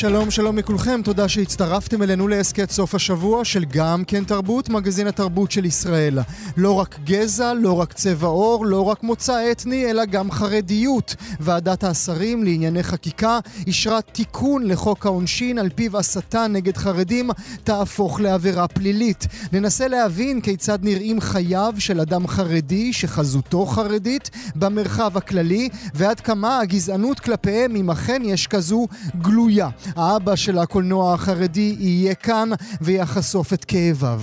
שלום, שלום לכולכם, תודה שהצטרפתם אלינו להסכת סוף השבוע של גם כן תרבות, מגזין התרבות של ישראל. לא רק גזע, לא רק צבע עור, לא רק מוצא אתני, אלא גם חרדיות. ועדת השרים לענייני חקיקה אישרה תיקון לחוק העונשין על פיו הסתה נגד חרדים תהפוך לעבירה פלילית. ננסה להבין כיצד נראים חייו של אדם חרדי שחזותו חרדית במרחב הכללי, ועד כמה הגזענות כלפיהם, אם אכן יש כזו, גלויה. האבא של הקולנוע החרדי יהיה כאן ויחשוף את כאביו.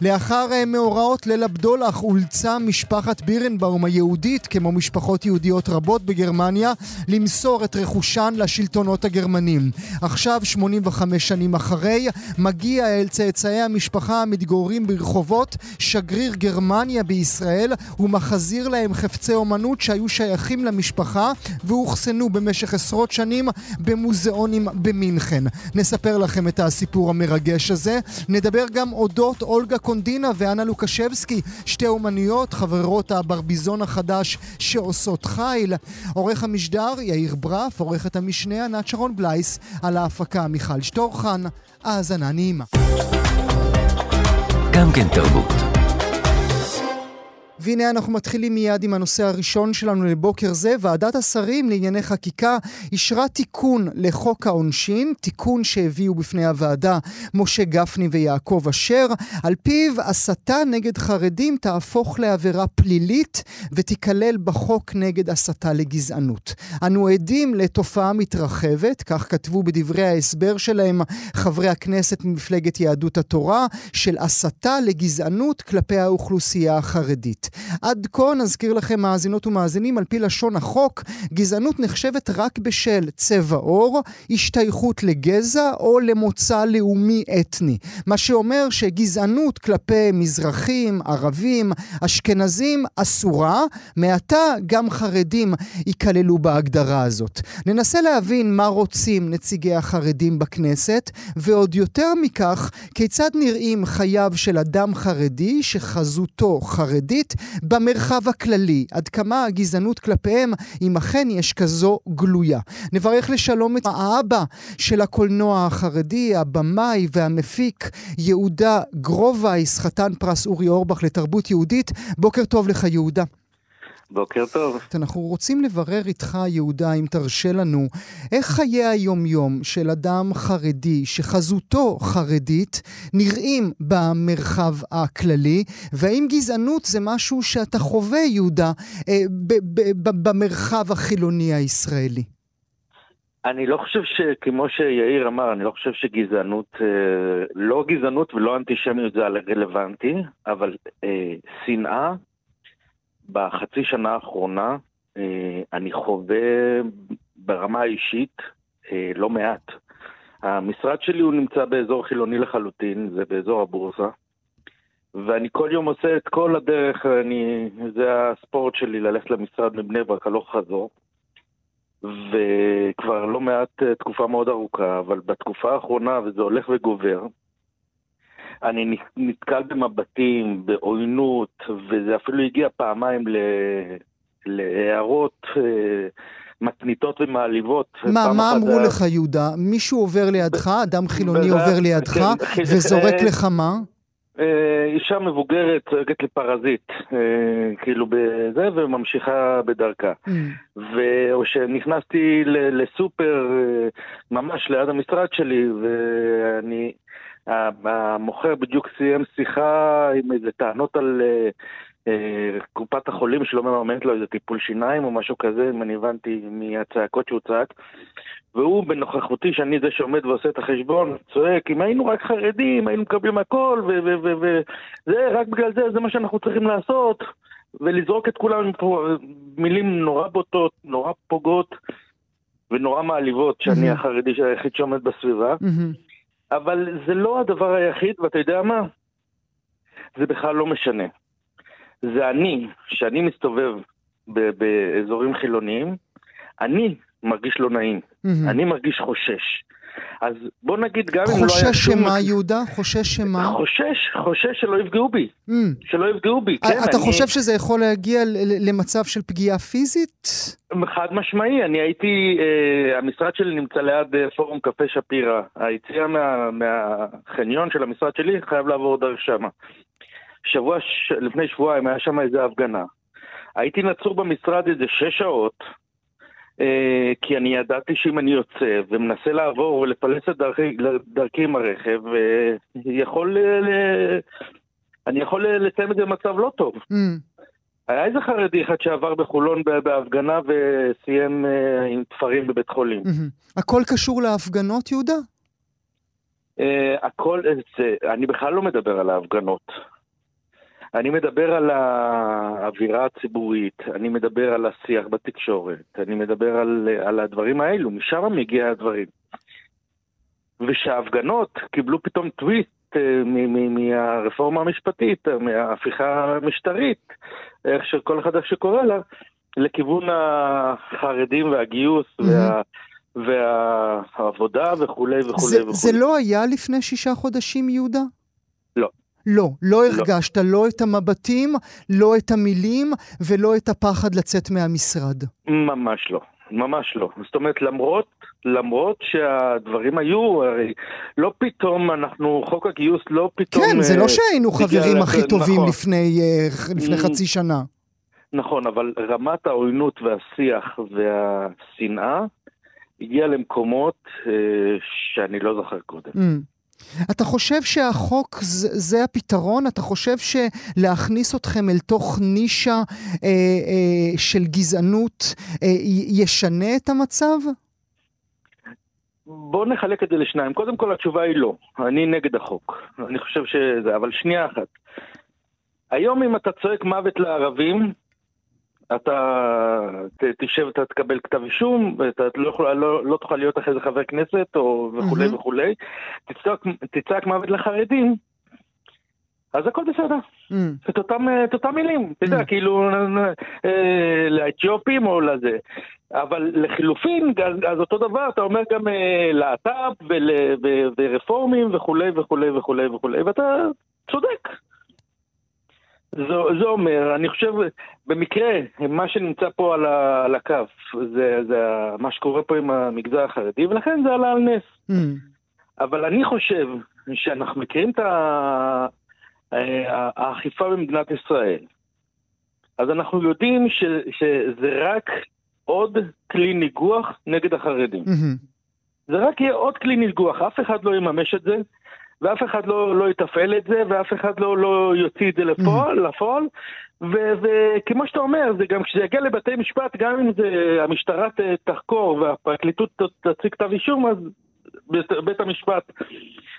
לאחר אה, מאורעות ליל הבדולח אולצה משפחת בירנבאום היהודית, כמו משפחות יהודיות רבות בגרמניה, למסור את רכושן לשלטונות הגרמנים. עכשיו, 85 שנים אחרי, מגיע אל צאצאי המשפחה המתגוררים ברחובות שגריר גרמניה בישראל ומחזיר להם חפצי אומנות שהיו שייכים למשפחה ואוחסנו במשך עשרות שנים במוזיאונים במינכן. נספר לכם את הסיפור המרגש הזה. נדבר גם אודות אולגה קונדינה ואנה לוקשבסקי, שתי אומניות, חברות הברביזון החדש שעושות חיל. עורך המשדר יאיר ברף, עורכת המשנה ענת שרון בלייס, על ההפקה מיכל שטורחן. האזנה נעימה. גם כן תרבות. והנה אנחנו מתחילים מיד עם הנושא הראשון שלנו לבוקר זה. ועדת השרים לענייני חקיקה אישרה תיקון לחוק העונשין, תיקון שהביאו בפני הוועדה משה גפני ויעקב אשר, על פיו הסתה נגד חרדים תהפוך לעבירה פלילית ותיכלל בחוק נגד הסתה לגזענות. אנו עדים לתופעה מתרחבת, כך כתבו בדברי ההסבר שלהם חברי הכנסת ממפלגת יהדות התורה, של הסתה לגזענות כלפי האוכלוסייה החרדית. עד כה, נזכיר לכם מאזינות ומאזינים, על פי לשון החוק, גזענות נחשבת רק בשל צבע עור, השתייכות לגזע או למוצא לאומי אתני. מה שאומר שגזענות כלפי מזרחים, ערבים, אשכנזים אסורה, מעתה גם חרדים ייכללו בהגדרה הזאת. ננסה להבין מה רוצים נציגי החרדים בכנסת, ועוד יותר מכך, כיצד נראים חייו של אדם חרדי שחזותו חרדית במרחב הכללי, עד כמה הגזענות כלפיהם, אם אכן יש כזו גלויה. נברך לשלום את האבא של הקולנוע החרדי, הבמאי והמפיק יהודה גרובייס, חתן פרס אורי אורבך לתרבות יהודית. בוקר טוב לך יהודה. בוקר טוב. אנחנו רוצים לברר איתך, יהודה, אם תרשה לנו, איך חיי היום-יום של אדם חרדי שחזותו חרדית נראים במרחב הכללי, והאם גזענות זה משהו שאתה חווה, יהודה, אה, במרחב החילוני הישראלי? אני לא חושב שכמו שיאיר אמר, אני לא חושב שגזענות, אה, לא גזענות ולא אנטישמיות זה רלוונטי, אבל אה, שנאה בחצי שנה האחרונה אה, אני חווה ברמה האישית אה, לא מעט. המשרד שלי הוא נמצא באזור חילוני לחלוטין, זה באזור הבורסה. ואני כל יום עושה את כל הדרך, אני, זה הספורט שלי, ללכת למשרד מבני ברק הלוך חזור. וכבר לא מעט אה, תקופה מאוד ארוכה, אבל בתקופה האחרונה, וזה הולך וגובר, אני נתקל במבטים, בעוינות, וזה אפילו הגיע פעמיים ל... להערות אה, מתניתות ומעליבות. מה, מה אמרו לך, יהודה? מישהו עובר לידך, אדם חילוני עובר לידך, כן, וזורק אה, לך מה? אה, אישה מבוגרת צועקת לפרזיט, כאילו בזה, וממשיכה בדרכה. Mm. או שנכנסתי לסופר ממש ליד המשרד שלי, ואני המוכר בדיוק סיים שיחה עם איזה טענות על אה, אה, קופת החולים שלא מממנת לו איזה טיפול שיניים או משהו כזה, אם אני הבנתי מהצעקות שהוא צעק. והוא בנוכחותי, שאני זה שעומד ועושה את החשבון, צועק, אם היינו רק חרדים, היינו מקבלים הכל, וזה, רק בגלל זה, זה מה שאנחנו צריכים לעשות, ולזרוק את כולם מילים נורא בוטות, נורא פוגעות ונורא מעליבות, שאני החרדי היחיד שעומד בסביבה. אבל זה לא הדבר היחיד, ואתה יודע מה? זה בכלל לא משנה. זה אני, שאני מסתובב באזורים חילוניים, אני מרגיש לא נעים, mm-hmm. אני מרגיש חושש. אז בוא נגיד, גם אם לא היה חושש שום... שמה, יהודה? חושש שמה? חושש, חושש שלא יפגעו בי. Mm. שלא יפגעו בי, כן. אתה אני- חושב שזה יכול להגיע למצב של פגיעה פיזית? חד משמעי, אני הייתי, אה, המשרד שלי נמצא ליד אה, פורום קפה שפירא. היציאה מה, מהחניון של המשרד שלי חייב לעבור דרך שמה. שבוע, ש... לפני שבועיים היה שם איזה הפגנה. הייתי נצור במשרד איזה שש שעות, אה, כי אני ידעתי שאם אני יוצא ומנסה לעבור ולפלס את דרכי, דרכי עם הרכב, אה, יכול... אה, אני יכול אה, לסיים את זה במצב לא טוב. Mm. היה איזה חרדי אחד שעבר בחולון בהפגנה וסיים אה, עם תפרים בבית חולים. מהמם. הכל קשור להפגנות, יהודה? אה, הכל, אה, זה, אני בכלל לא מדבר על ההפגנות. אני מדבר על האווירה הציבורית, אני מדבר על השיח בתקשורת, אני מדבר על, על הדברים האלו, משם מגיע הדברים. ושההפגנות קיבלו פתאום טוויסט אה, מ- מ- מהרפורמה המשפטית, מההפיכה המשטרית, איך שכל אחד איך שקורא לה, לכיוון החרדים והגיוס וה, והעבודה וכולי וכולי זה, וכולי. זה לא היה לפני שישה חודשים, יהודה? לא. לא, לא הרגשת לא את המבטים, לא את המילים ולא את הפחד לצאת מהמשרד. ממש לא, ממש לא. זאת אומרת, למרות, למרות שהדברים היו, הרי לא פתאום אנחנו, חוק הגיוס לא פתאום... כן, זה אה, לא שהיינו חברים הכי טובים נכון. לפני, אה, לפני Mm. חצי שנה. נכון, אבל רמת העוינות והשיח והשנאה הגיעה למקומות אה, שאני לא זוכר קודם. Mm. אתה חושב שהחוק זה, זה הפתרון? אתה חושב שלהכניס אתכם אל תוך נישה אה, אה, של גזענות אה, ישנה את המצב? בואו נחלק את זה לשניים. קודם כל התשובה היא לא. אני נגד החוק. אני חושב שזה... אבל שנייה אחת. היום אם אתה צועק מוות לערבים, אתה תשב, אתה תקבל כתב אישום, ואתה לא, יכול, לא, לא תוכל להיות אחרי זה חבר כנסת, או וכולי מהמם. וכולי. תצעק, תצעק מוות לחרדים, אז הכל בסדר. Mm. את אותם, את אותם מילים, אתה יודע, Mm. כאילו, אה, לאתיופים או לזה. אבל לחילופין, אז, אז אותו דבר, אתה אומר גם אה, להט"ב ול- ו- ורפורמים וכולי וכולי וכולי וכולי, ואתה צודק. זה, זה אומר, אני חושב, במקרה, מה שנמצא פה על, ה, על הקו, זה, זה מה שקורה פה עם המגזר החרדי, ולכן זה עלה על נס. Mm. אבל אני חושב שאנחנו מכירים את אה, האכיפה במדינת ישראל. אז אנחנו יודעים ש, שזה רק עוד כלי ניגוח נגד החרדים. Mhm. זה רק יהיה עוד כלי ניגוח, אף אחד לא יממש את זה, ואף אחד לא, לא יתפעל את זה, ואף אחד לא, לא יוציא את זה לפועל, לפועל. ו- וכמו שאתה אומר, זה גם כשזה יגיע לבתי משפט, גם אם זה המשטרה תחקור והפרקליטות תציג כתב אישום, אז בית, בית המשפט,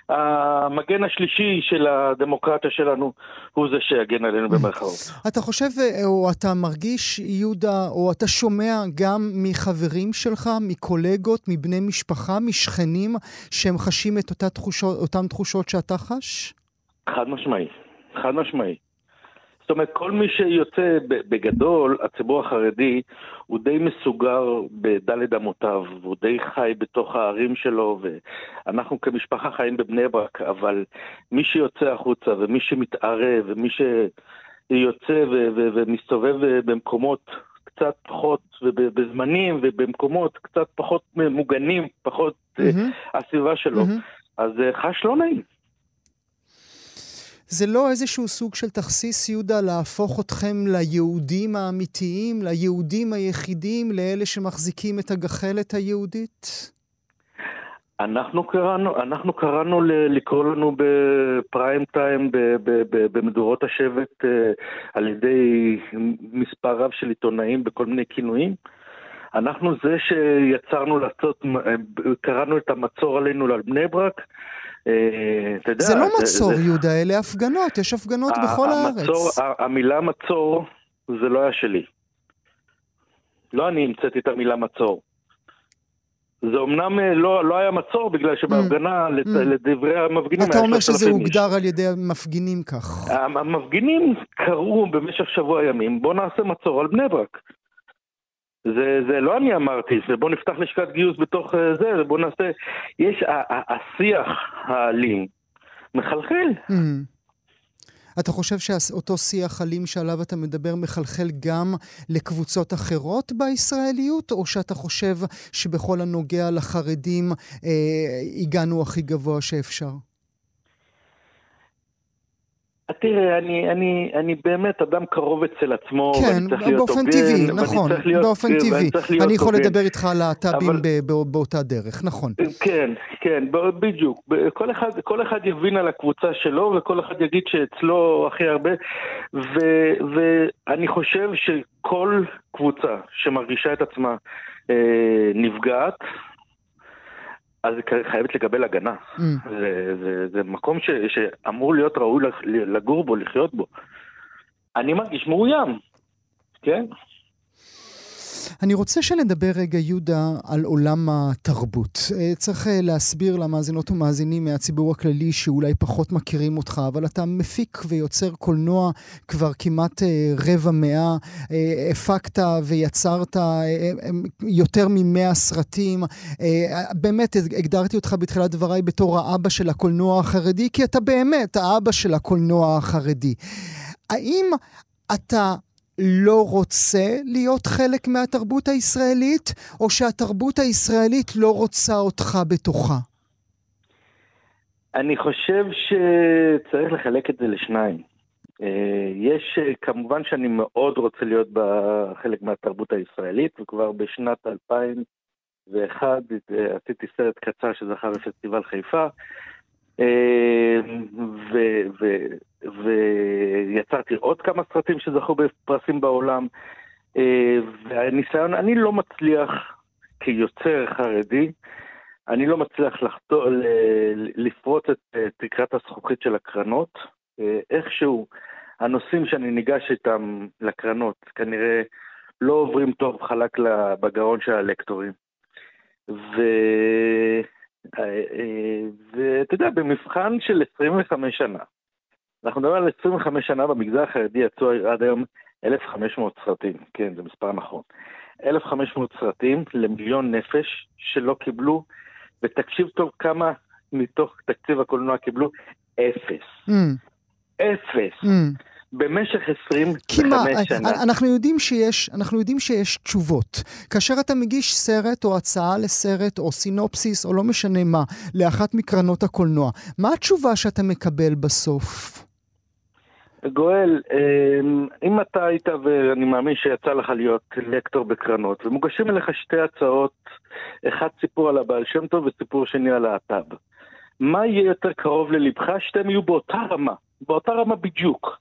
המגן השלישי של הדמוקרטיה שלנו, הוא זה שיגן עלינו במרכאות. אתה חושב, אה, או אתה מרגיש, יהודה, או אתה שומע גם מחברים שלך, מקולגות, מבני משפחה, משכנים, שהם חשים את אותה תחושות, אותן תחושות שאתה חש? חד משמעי, חד משמעי. זאת אומרת, כל מי שיוצא בגדול, הציבור החרדי, הוא די מסוגר בדלת אמותיו, הוא די חי בתוך הערים שלו, ואנחנו כמשפחה חיים בבני ברק, אבל מי שיוצא החוצה, ומי שמתערב, ומי שיוצא ו- ו- ומסתובב במקומות קצת פחות, ובזמנים ובמקומות קצת פחות מוגנים, פחות מהמם, הסביבה שלו, מהמם. אז אה, חש לא נעים. זה לא איזשהו סוג של תכסיס, יהודה, להפוך אתכם ליהודים האמיתיים, ליהודים היחידים, לאלה שמחזיקים את הגחלת היהודית? אנחנו קראנו, אנחנו קראנו ל- לקרוא לנו בפריים טיים ב- ב- ב- במדורות השבט אה, על ידי מספר רב של עיתונאים בכל מיני כינויים. אנחנו זה שיצרנו לעשות, אה, קראנו את המצור עלינו על בני ברק. אה, אתה יודע, זה לא מצור, זה- יהודה, אלה הפגנות, יש הפגנות בכל המצור, הארץ. המילה מצור זה לא היה שלי. לא אני המצאתי את המילה מצור. זה אמנם אה, לא, לא היה מצור בגלל שבהפגנה, לת- Mm. לדברי המפגינים, אתה אומר שזה 3,000 איש. הוגדר על ידי המפגינים כך. המפגינים קראו במשך שבוע ימים, בואו נעשה מצור על בני ברק. זה, זה לא אני אמרתי, זה בוא נפתח לשכת גיוס בתוך אה, זה, בוא נעשה... יש, השיח האלים מחלחל. Mm. אתה חושב שאותו שיח אלים שעליו אתה מדבר מחלחל גם לקבוצות אחרות בישראליות, או שאתה חושב שבכל הנוגע לחרדים אה, הגענו הכי גבוה שאפשר? תראה, אני, אני, אני באמת אדם קרוב אצל עצמו, כן, ואני צריך להיות באופן טבעי, נכון, להיות, באופן טבעי. אני יכול הוגן. לדבר איתך על להט"בים אבל... באותה דרך, נכון. כן, כן, בדיוק. כל אחד, כל אחד יבין על הקבוצה שלו, וכל אחד יגיד שאצלו הכי הרבה, ו, ואני חושב שכל קבוצה שמרגישה את עצמה אה, נפגעת, אז היא חייבת לקבל הגנה. Mm. זה, זה, זה מקום ש, שאמור להיות ראוי לגור בו, לחיות בו. אני מרגיש מאוים, כן? אני רוצה שנדבר רגע, יהודה, על עולם התרבות. אה, צריך אה, להסביר למאזינות ומאזינים מהציבור הכללי שאולי פחות מכירים אותך, אבל אתה מפיק ויוצר קולנוע כבר כמעט אה, רבע מאה. הפקת ויצרת יותר ממאה סרטים. באמת, הגדרתי אותך בתחילת דבריי בתור האבא של הקולנוע החרדי, כי אתה באמת האבא של הקולנוע החרדי. האם אתה לא רוצה להיות חלק מהתרבות הישראלית, או שהתרבות הישראלית לא רוצה אותך בתוכה? אני חושב שצריך לחלק את זה לשניים. אה, יש, אה, כמובן שאני מאוד רוצה להיות חלק מהתרבות הישראלית, וכבר בשנת 2001 אה, עשיתי סרט קצר שזכה בפסטיבל חיפה. ויצרתי עוד כמה סרטים שזכו בפרסים בעולם. אה, והניסיון, אני לא מצליח כיוצר חרדי, אני לא מצליח לחתור, לפרוץ את תקרת הזכוכית של הקרנות. אה, איכשהו, הנושאים שאני ניגש איתם לקרנות כנראה לא עוברים טוב חלק בגרון של הלקטורים. ו... אה, ואתה יודע, במבחן של 25 שנה, אנחנו מדברים על 25 שנה במגזר החרדי יצאו עד היום 1,500 סרטים, כן, זה מספר נכון. 1,500 סרטים למיליון נפש שלא קיבלו, ותקשיב טוב כמה מתוך תקציב הקולנוע קיבלו, אפס. Mm. אפס. Mm. במשך 25 שנה. אנחנו יודעים, שיש, אנחנו יודעים שיש תשובות. כאשר אתה מגיש סרט או הצעה לסרט או סינופסיס או לא משנה מה, לאחת מקרנות הקולנוע, מה התשובה שאתה מקבל בסוף? גואל, אמ, אם אתה היית, ואני מאמין שיצא לך להיות לקטור בקרנות, ומוגשים אליך שתי הצעות, אחד סיפור על הבעל שם טוב וסיפור שני על להט"ב. מה יהיה יותר קרוב ללבך? שתיהם יהיו באותה רמה, באותה רמה בדיוק.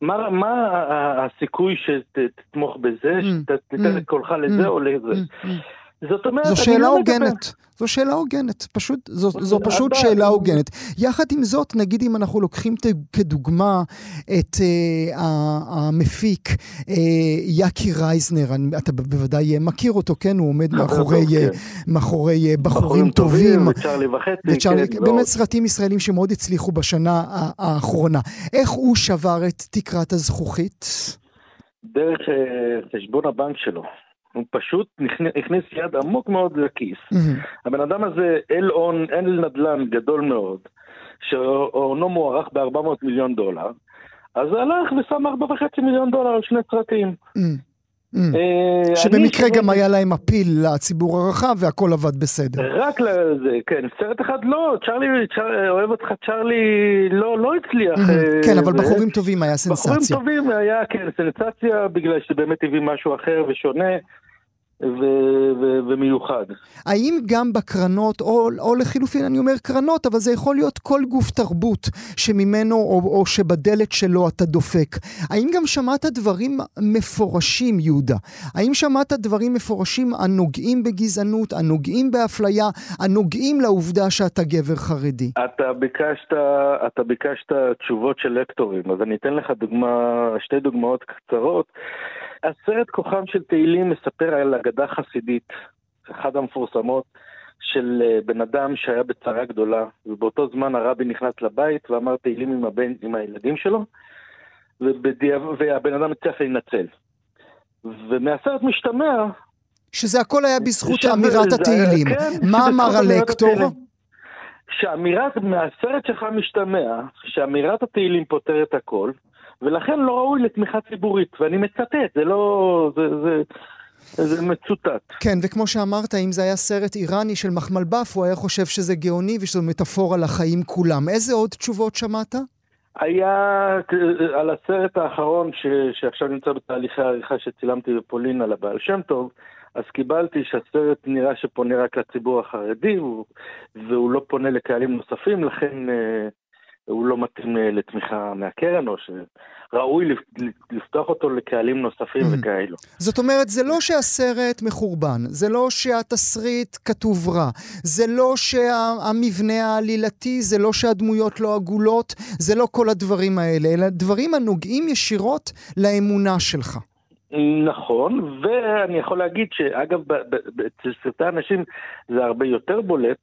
מה, מה הסיכוי שתתמוך בזה, mm, שתיתן את mm, קולך לזה mm, או לזה? זאת אומרת, זו שאלה לא הוגנת. זו שאלה הוגנת, פשוט, זו, זו פשוט שאלה הוגנת. יחד עם זאת, נגיד אם אנחנו לוקחים ת, כדוגמה את uh, המפיק uh, יאקי רייזנר, אני, אתה בוודאי מכיר אותו, כן? הוא עומד מאחורי, כן. מאחורי בחורים טובים. וצ'רלי וחצי. וצ'רלי, כן, באמת סרטים ישראלים שמאוד הצליחו בשנה האחרונה. איך הוא שבר את תקרת הזכוכית? דרך חשבון הבנק שלו. הוא פשוט הכניס יד עמוק מאוד לכיס. הבן אדם הזה, אל הון, אל נדל"ן גדול מאוד, שהונו מוערך ב-400 מיליון דולר, אז הלך ושם 4.5 מיליון דולר על שני סרטים. אה, שבמקרה גם היה להם אפיל לציבור הרחב והכל עבד בסדר. רק לזה, כן. סרט אחד לא, צ'רלי, אוהב אותך צ'רלי, לא, לא הצליח. אה, כן, אבל בחורים טובים היה סנסציה. בחורים טובים היה, כן, סנסציה, בגלל שבאמת הביא משהו אחר ושונה. ו- ו- ומיוחד. האם גם בקרנות, או, או לחילופין אני אומר קרנות, אבל זה יכול להיות כל גוף תרבות שממנו או, או שבדלת שלו אתה דופק. האם גם שמעת דברים מפורשים, יהודה? האם שמעת דברים מפורשים הנוגעים בגזענות, הנוגעים באפליה, הנוגעים לעובדה שאתה גבר חרדי? אתה ביקשת, אתה ביקשת תשובות של לקטורים, אז אני אתן לך דוגמה, שתי דוגמאות קצרות. הסרט כוחם של תהילים מספר על אגדה חסידית, אחת המפורסמות, של אה, בן אדם שהיה בצרה גדולה, ובאותו זמן הרבי נכנס לבית ואמר תהילים עם, הבן, עם הילדים שלו, ובדיע... והבן אדם הצליח להינצל. ומהסרט משתמע שזה הכל היה בזכות אמירת התהילים. כן, מה אמר הלקטור? שאמירת, מהסרט שלך משתמע, שאמירת התהילים פותרת הכל, ולכן לא ראוי לתמיכה ציבורית, ואני מצטט, זה לא... זה, זה, זה מצוטט. כן, וכמו שאמרת, אם זה היה סרט איראני של מחמלבף, הוא היה חושב שזה גאוני ושזו מטאפורה לחיים כולם. איזה עוד תשובות שמעת? היה על הסרט האחרון ש, שעכשיו נמצא בתהליכי העריכה שצילמתי בפולין על הבעל שם טוב, אז קיבלתי שהסרט נראה שפונה רק לציבור החרדי והוא לא פונה לקהלים נוספים, לכן אה, הוא לא מתאים אה, לתמיכה מהקרן, או שראוי לפתוח אותו לקהלים נוספים mm-hmm. וכאלו. זאת אומרת, זה לא שהסרט מחורבן, זה לא שהתסריט כתוב רע, זה לא שהמבנה העלילתי, זה לא שהדמויות לא עגולות, זה לא כל הדברים האלה, אלא דברים הנוגעים ישירות לאמונה שלך. נכון, ואני יכול להגיד שאגב, אצל סרטי אנשים זה הרבה יותר בולט,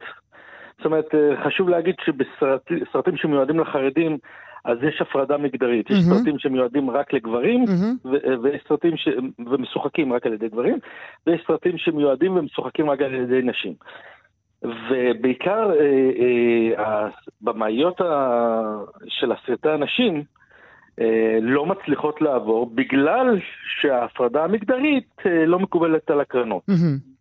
זאת אומרת, אה, חשוב להגיד שבסרטים שמיועדים לחרדים, אז יש הפרדה מגדרית. Mm-hmm. יש סרטים שמיועדים רק לגברים, mm-hmm. ויש סרטים ש... ומשוחקים רק על ידי גברים, ויש סרטים שמיועדים ומשוחקים רק על ידי נשים. ובעיקר אה, אה, הבמאיות של הסרטי הנשים אה, לא מצליחות לעבור בגלל שההפרדה המגדרית אה, לא מקובלת על הקרנות. Mm-hmm.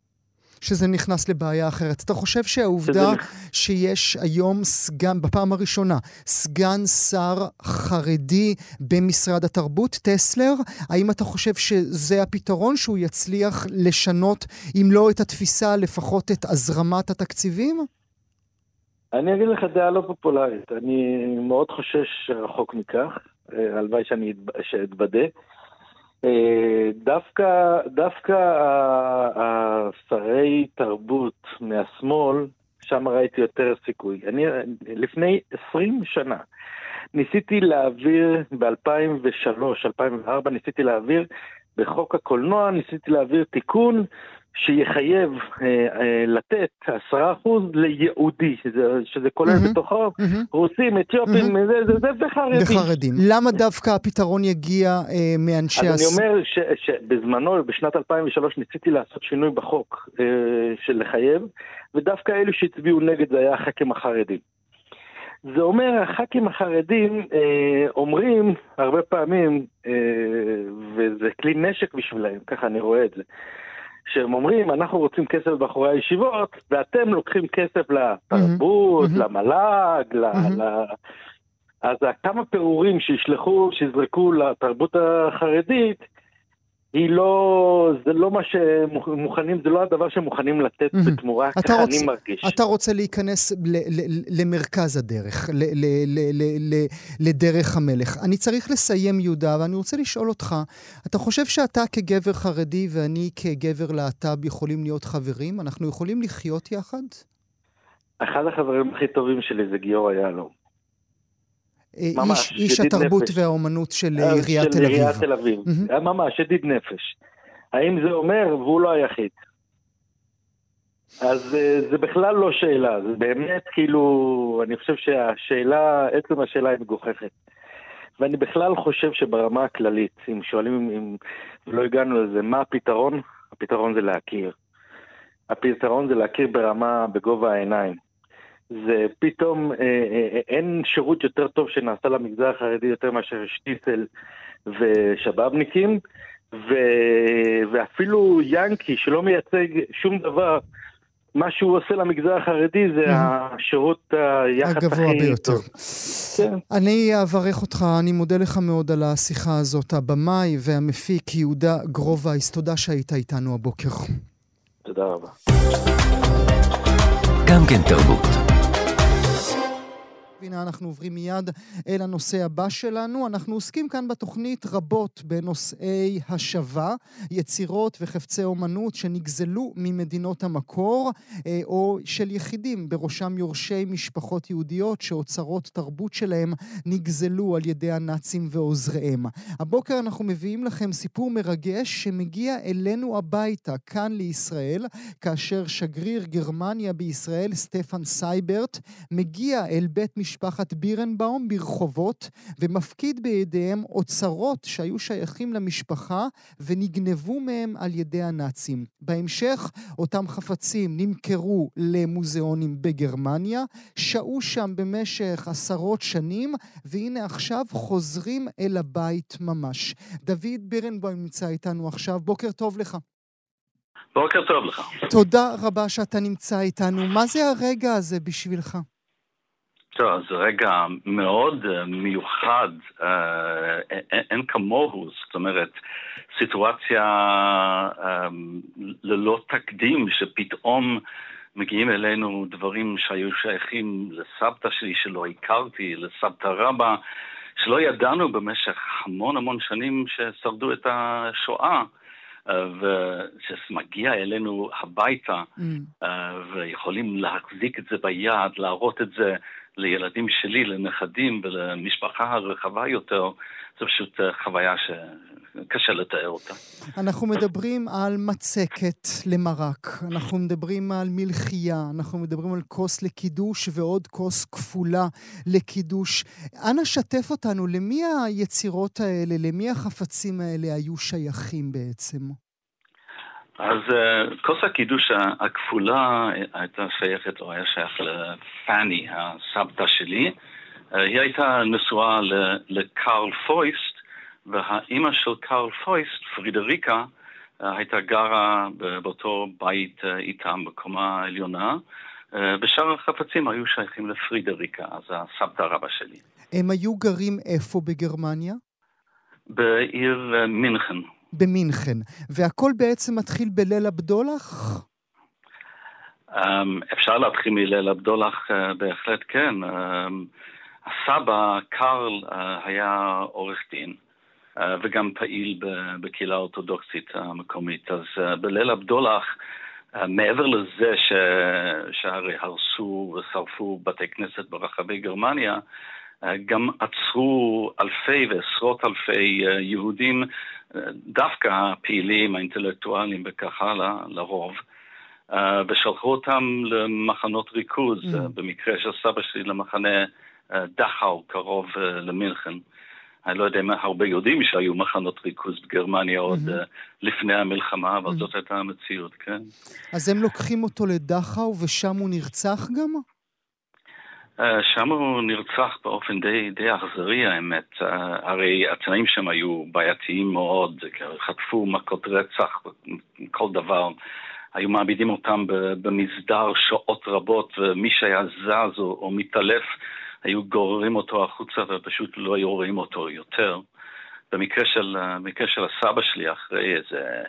שזה נכנס לבעיה אחרת. אתה חושב שהעובדה שיש היום סגן, בפעם הראשונה, סגן שר חרדי במשרד התרבות, טסלר, האם אתה חושב שזה הפתרון שהוא יצליח לשנות, אם לא את התפיסה, לפחות את הזרמת התקציבים? אני אגיד לך דעה לא פופולרית. אני מאוד חושש רחוק מכך, אה, הלוואי שאני אתבדה. אה, דווקא, דווקא השרי תרבות מהשמאל, שם ראיתי יותר סיכוי. אני לפני 20 שנה ניסיתי להעביר, ב-2003, 2004, ניסיתי להעביר בחוק הקולנוע, ניסיתי להעביר תיקון שיחייב אה, אה, לתת עשרה אחוז ליהודי, שזה, שזה כולל mm-hmm, בתוכו mm-hmm. רוסים, אתיופים, mm-hmm. זה, זה, זה וחרדים. וחרדים. למה דווקא הפתרון יגיע אה, מאנשי... אז הס... אני אומר ש, שבזמנו, בשנת 2003, ניסיתי לעשות שינוי בחוק אה, של לחייב, ודווקא אלו שהצביעו נגד זה היה הח"כים החרדים. זה אומר, הח"כים החרדים אה, אומרים הרבה פעמים, אה, וזה כלי נשק בשבילם, ככה אני רואה את זה. שהם אומרים, אנחנו רוצים כסף לבחורי הישיבות, ואתם לוקחים כסף לתרבות, mm-hmm. למל"ג, mm-hmm. ל... אז כמה פירורים שישלחו, שיזרקו לתרבות החרדית, היא לא, זה לא מה שמוכנים, זה לא הדבר שמוכנים לתת mm-hmm. בתמורה, ככה רוצ, אני מרגיש. אתה רוצה להיכנס ל, ל, למרכז הדרך, ל, ל, ל, ל, ל, לדרך המלך. אני צריך לסיים, יהודה, ואני רוצה לשאול אותך, אתה חושב שאתה כגבר חרדי ואני כגבר להט"ב יכולים להיות חברים? אנחנו יכולים לחיות יחד? אחד החברים הכי טובים שלי זה גיורא יהלום. ממש, איש, איש התרבות נפש. והאומנות של אה, עיריית תל אביב. של עיריית תל אביב, mm-hmm. ממש, ידיד נפש. האם זה אומר, והוא לא היחיד. אז אה, זה בכלל לא שאלה, זה באמת כאילו, אני חושב שהשאלה, עצם השאלה היא מגוחכת. ואני בכלל חושב שברמה הכללית, אם שואלים אם לא הגענו לזה, מה הפתרון? הפתרון זה להכיר. הפתרון זה להכיר ברמה, בגובה העיניים. זה פתאום, אה, אה, אה, אין שירות יותר טוב שנעשה למגזר החרדי יותר מאשר שטיסל ושבאבניקים, ו, ואפילו ינקי שלא מייצג שום דבר, מה שהוא עושה למגזר החרדי זה השירות היחס הכי הגבוה ביותר. כן. אני אברך אותך, אני מודה לך מאוד על השיחה הזאת, הבמאי והמפיק יהודה גרובייס, תודה שהיית איתנו הבוקר. תודה רבה. גם כן תרבות. והנה אנחנו עוברים מיד אל הנושא הבא שלנו. אנחנו עוסקים כאן בתוכנית רבות בנושאי השבה, יצירות וחפצי אומנות שנגזלו ממדינות המקור, אה, או של יחידים, בראשם יורשי משפחות יהודיות שאוצרות תרבות שלהם נגזלו על ידי הנאצים ועוזריהם. הבוקר אנחנו מביאים לכם סיפור מרגש שמגיע אלינו הביתה, כאן לישראל, כאשר שגריר גרמניה בישראל, סטפן סייברט, מגיע אל בית משפט משפחת בירנבאום ברחובות ומפקיד בידיהם אוצרות שהיו שייכים למשפחה ונגנבו מהם על ידי הנאצים. בהמשך, אותם חפצים נמכרו למוזיאונים בגרמניה, שהו שם במשך עשרות שנים, והנה עכשיו חוזרים אל הבית ממש. דוד בירנבוים נמצא איתנו עכשיו, בוקר טוב לך. בוקר טוב לך. תודה רבה שאתה נמצא איתנו. מה זה הרגע הזה בשבילך? טוב, זה רגע מאוד uh, מיוחד, uh, אין, אין כמוהו, זאת אומרת, סיטואציה ללא תקדים, שפתאום מגיעים אלינו דברים שהיו שייכים לסבתא שלי שלא הכרתי, לסבתא רבא, שלא ידענו במשך המון המון שנים ששרדו את השואה. ושמגיע אלינו הביתה, mm. ויכולים להחזיק את זה ביד, להראות את זה לילדים שלי, לנכדים ולמשפחה הרחבה יותר, זו פשוט אה, חוויה שקשה לתאר אותה. אנחנו מדברים על מצקת למרק, אנחנו מדברים על מלחייה, אנחנו מדברים על כוס לקידוש ועוד כוס כפולה לקידוש. אנא שתף אותנו, למי היצירות האלה, למי החפצים האלה היו שייכים בעצם? אז uh, כוס הקידוש הכפולה הייתה שייכת, או היה שייך לפאני, הסבתא שלי. Uh, היא הייתה נשואה לקרל פויסט, והאימא של קרל פויסט, פרידריקה, הייתה גרה באותו בית איתם בקומה העליונה. בשאר החפצים היו שייכים לפרידריקה, אז הסבתא רבא שלי. הם היו גרים איפה בגרמניה? בעיר מינכן. במינכן, והכל בעצם מתחיל בליל הבדולח? Um, אפשר להתחיל מליל הבדולח, uh, בהחלט כן. Um, הסבא, קארל, uh, היה עורך דין. uh, וגם פעיל בקהילה האורתודוקסית המקומית. אז בליל הבדולח, מעבר לזה. שהרי הרסו ושרפו בתי כנסת ברחבי גרמניה, גם עצרו אלפי ועשרות אלפי יהודים דווקא הפעילים, האינטלקטואלים וכך הלאה, לרוב, ושלחו אותם למחנות ריכוז, mm. במקרה של סבא שלי למחנה דכאו, קרוב למינכן. אני לא יודע אם הרבה יודעים שהיו מחנות ריכוז בגרמניה עוד mm-hmm. uh, לפני המלחמה, אבל mm-hmm. זאת הייתה המציאות, כן. אז הם לוקחים אותו לדכאו ושם הוא נרצח גם? אה, שם הוא נרצח באופן די, די אכזרי האמת, uh, הרי התנאים שם היו בעייתיים מאוד, חטפו מכות רצח, כל דבר, היו מעמידים אותם במסדר שעות רבות, ומי שהיה זז או, או מתעלף, היו גוררים אותו החוצה ופשוט לא היו רואים אותו יותר. במקרה של, במקרה של הסבא שלי, אחרי איזה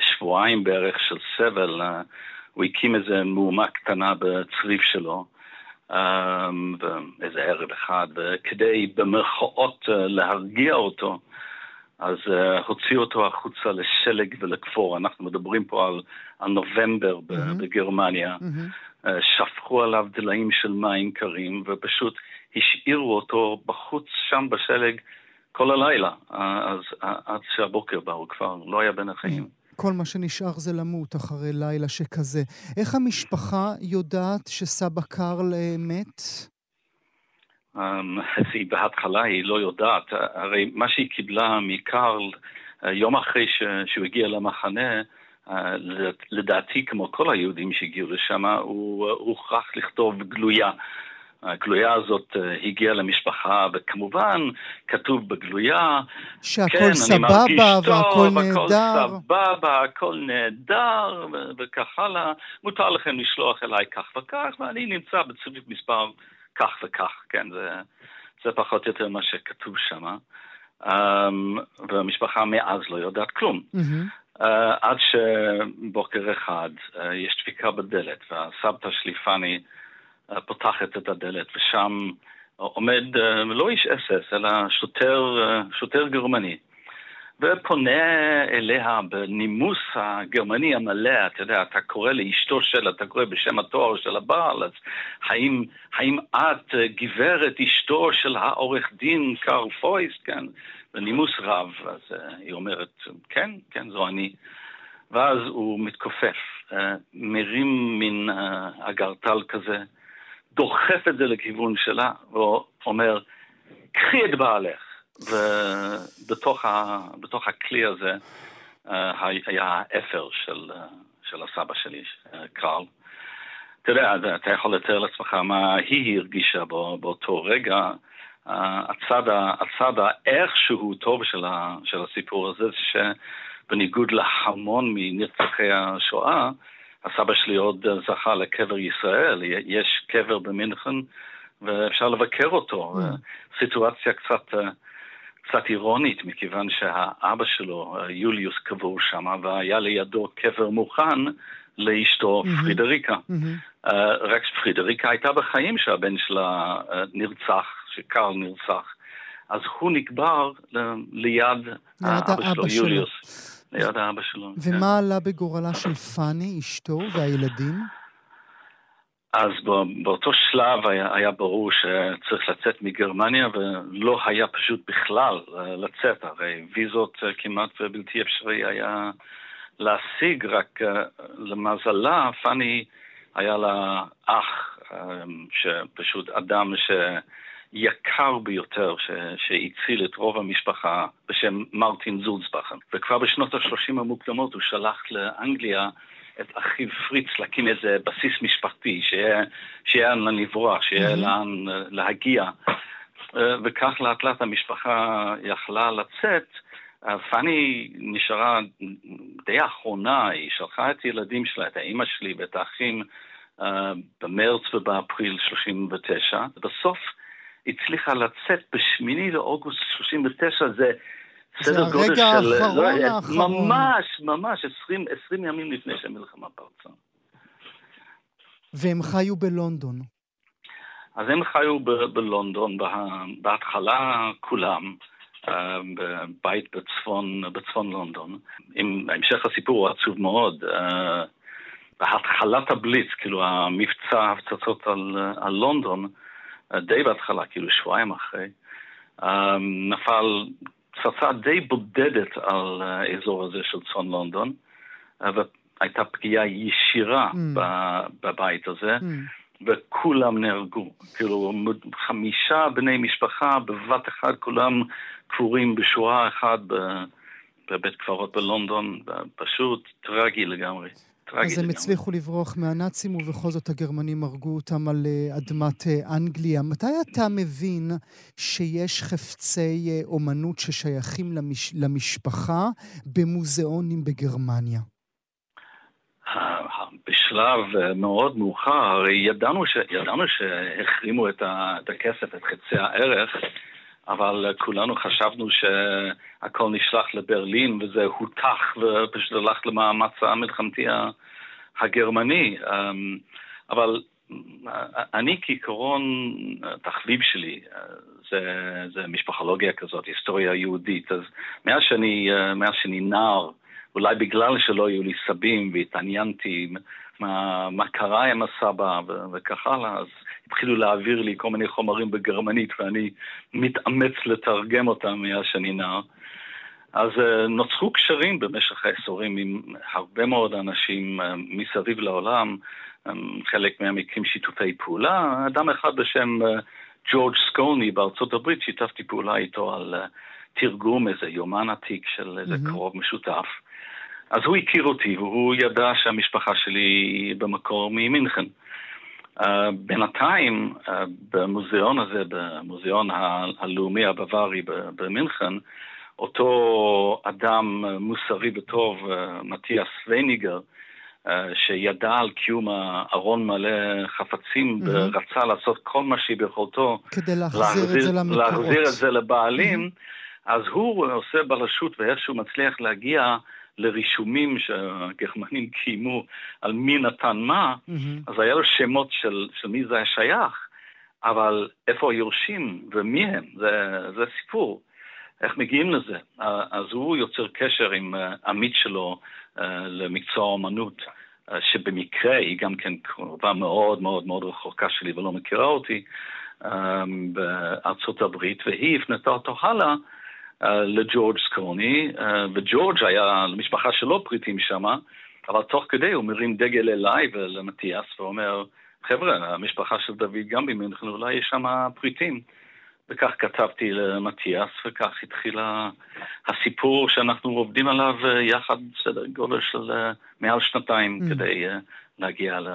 שבועיים בערך של סבל, הוא הקים איזה מהומה קטנה בצריף שלו. אמ, איזה ערב אחד, וכדי במרכאות אה, להרגיע אותו, אז uh, הוציאו אותו החוצה לשלג ולכפור. אנחנו מדברים פה על, על נובמבר mm-hmm. בגרמניה. Mm-hmm. שפכו עליו דליים של מים קרים, ופשוט השאירו אותו בחוץ שם בשלג כל הלילה, אז עד שהבוקר בא, הוא כבר לא היה בין החיים. Mm-hmm. כל מה שנשאר זה למות אחרי לילה שכזה. איך המשפחה יודעת שסבא קרל אה, מת? Um, בהתחלה היא לא יודעת. הרי מה שהיא קיבלה מקרל, אה, יום אחרי שהוא הגיע למחנה, אה, לדעתי, כמו כל היהודים שהגיעו לשם, הוא הוכרח לכתוב גלויה. הגלויה הזאת אה, הגיעה למשפחה, וכמובן, כתוב בגלויה, שהכל כן, סבבה והכל נהדר. הכל סבבה, הכל נהדר, וכך הלאה. מותר לכם לשלוח אליי כך וכך, ואני נמצא בצירוף מספר כך וכך, כן, זה, זה פחות או יותר מה שכתוב שם. Um, והמשפחה מאז לא יודעת כלום. Mm-hmm. Uh, עד שבוקר אחד uh, יש דפיקה בדלת, והסבתא שלי, פאני, פותחת את הדלת, ושם עומד אה, לא איש אס-אס, אלא שוטר, אה, שוטר גרמני. ופונה אליה בנימוס הגרמני המלא, אתה יודע, אתה קורא לאשתו של, אתה קורא בשם התואר של הבעל, אז האם, האם את גברת אשתו של העורך דין קרל פויסט, כן? בנימוס רב, אז היא אומרת, כן, כן, זו אני. ואז הוא מתכופף, מרים מין אגרטל כזה, דוחף את זה לכיוון שלה, ואומר, קחי את בעלך. ובתוך ה, הכלי הזה uh, היה האפר של, uh, של הסבא שלי, קרל. אתה יודע, אתה יכול לתאר לעצמך מה היא הרגישה בו, באותו רגע. Uh, הצד, הצד האיכשהו טוב של, ה, של הסיפור הזה, שבניגוד להמון מנרצחי השואה, הסבא שלי עוד זכה לקבר ישראל, יש קבר במינכן ואפשר לבקר אותו. Mm. סיטואציה קצת, קצת אירונית, מכיוון שהאבא שלו, יוליוס, קבור שם, והיה לידו קבר מוכן לאשתו mm-hmm. פרידריקה. Mm-hmm. Uh, רק שפרידריקה הייתה בחיים שהבן שלה uh, נרצח, שקרל נרצח. אז הוא נקבר ליד האבא שלו, יוליוס. ליד האבא שלו. ומה כן. עלה בגורלה של פאני, אשתו והילדים? אז באותו שלב היה, היה ברור שצריך לצאת מגרמניה ולא היה פשוט בכלל אה, לצאת, הרי ויזות אה, כמעט בלתי אפשרי היה להשיג, רק אה, למזלה פאני היה לה אח, שפשוט אדם ש... יקר ביותר ש, שהציל את רוב המשפחה בשם מרטין זולצבכן. וכבר בשנות ה-30 המוקדמות הוא שלח לאנגליה את אחיו פריץ להקים איזה בסיס משפחתי, שיהיה לאן לברוח, שיהיה. לאן אה, להגיע. אה, וכך לאט לאט המשפחה יכלה לצאת. פאני נשארה די אחרונה, היא שלחה את הילדים שלה, את האימא שלי ואת האחים, במרץ ובאפריל 39. בסוף הצליחה לצאת בשמיני לאוגוסט 39, זה סדר גודל של... זה הרגע האחרון לא, האחרון. ממש, ממש, 20, 20 ימים לפני שהמלחמה פרצה. והם חיו בלונדון. אז הם חיו ב- בלונדון, בהתחלה כולם, אה, בבית בצפון, בצפון לונדון. עם המשך הסיפור הוא עצוב מאוד. אה, בהתחלת הבליץ, כאילו המבצע הפצצות על, על לונדון, די בהתחלה, כאילו שבועיים אחרי, אמ, נפל פצצה די בודדת על האזור הזה של צפון לונדון, אה, והייתה פגיעה ישירה mm. בבית הזה. Mm. וכולם נהרגו. כאילו, חמישה בני משפחה בבת אחת, כולם קבורים בשורה אחת בבית קברות בלונדון, פשוט טרגי לגמרי. אז הם הצליחו לברוח מהנאצים, ובכל זאת הגרמנים הרגו אותם על אה, אדמת אה, אנגליה. מתי אתה מבין שיש חפצי אה, אומנות ששייכים למש... למשפחה במוזיאונים בגרמניה? בשלב מאוד מאוחר, ידענו, ש... ידענו שהחרימו את, ה... את הכסף, את חצי הערך, אבל כולנו חשבנו שהכל נשלח לברלין וזה הותח ופשוט הלך למאמץ המלחמתי הגרמני. אמ, אבל אני כעיקרון, התחביב שלי זה, זה משפחולוגיה כזאת, היסטוריה יהודית. אז מאז שאני, מאז שאני נער, אולי בגלל שלא היו לי סבים והתעניינתי מה, מה קרה עם הסבא וכך הלאה, אז התחילו להעביר לי כל מיני חומרים בגרמנית ואני מתאמץ לתרגם אותם מאז שאני נער. אז uh, נוצרו קשרים במשך העשורים עם הרבה מאוד אנשים uh, מסביב לעולם, um, חלק מהם הקים שיתופי פעולה. אדם אחד בשם ג'ורג' סקוני בארצות הברית, שיתפתי פעולה איתו על תרגום איזה יומן עתיק של איזה mm-hmm. קרוב משותף. אז הוא הכיר אותי והוא ידע שהמשפחה שלי במקור ממינכן. Uh, בינתיים, uh, במוזיאון הזה, במוזיאון הלאומי הבווארי במינכן, אותו אדם מוסרי וטוב, uh, מתיאס וייניגר, שידע על קיום הארון מלא חפצים mm-hmm. ורצה לעשות כל מה שביכולתו כדי להחזיר, להחזיר את זה למקורות. להחזיר את זה לבעלים, mm-hmm. אז הוא עושה בלשות ואיכשהו מצליח להגיע לרישומים שהגרמנים קיימו על מי נתן מה, mm-hmm. אז היה לו שמות של, של מי זה היה שייך, אבל איפה היורשים ומי הם, זה, זה סיפור. איך מגיעים לזה? אז הוא יוצר קשר עם אה, עמית שלו אה, למקצוע האומנות, אה, שבמקרה היא גם כן קרובה מאוד מאוד מאוד רחוקה שלי ולא מכירה אותי, בארצות הברית, והיא הפנתה אותו הלאה לג'ורג' סקוני, uh, וג'ורג' היה למשפחה שלו פריטים שמה, אבל תוך כדי הוא מרים דגל אליי ולמתיאס ואומר, חבר'ה, המשפחה של דוד גם במינכן, אולי יש שם פריטים. וכך כתבתי למתיאס, וכך התחיל הסיפור שאנחנו עובדים עליו אה, יחד, סדר גודל של אה, מעל שנתיים, mm. כדי אה, להגיע ל...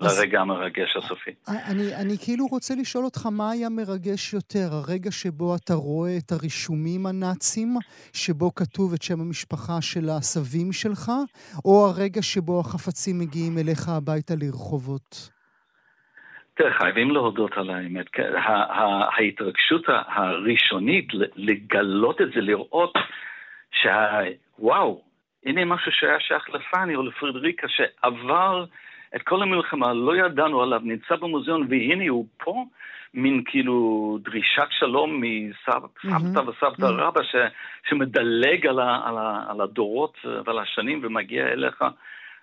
לרגע המרגש הסופי. אני, אני כאילו רוצה לשאול אותך, מה היה מרגש יותר? הרגע שבו אתה רואה את הרישומים הנאצים, שבו כתוב את שם המשפחה של הסבים שלך, או הרגע שבו החפצים מגיעים אליך הביתה לרחובות? תראה, חייבים להודות על האמת. כן, ההתרגשות הראשונית, לגלות את זה, לראות שוואו, הנה משהו שהיה שייך לפאני או לפרידריקה, שעבר את כל המלחמה, לא ידענו עליו, נמצא במוזיאון, והנה הוא פה, מין כאילו דרישת שלום מסבתא וסבתא רבא, ש, שמדלג על, ה, על, ה, על הדורות ועל השנים ומגיע אליך.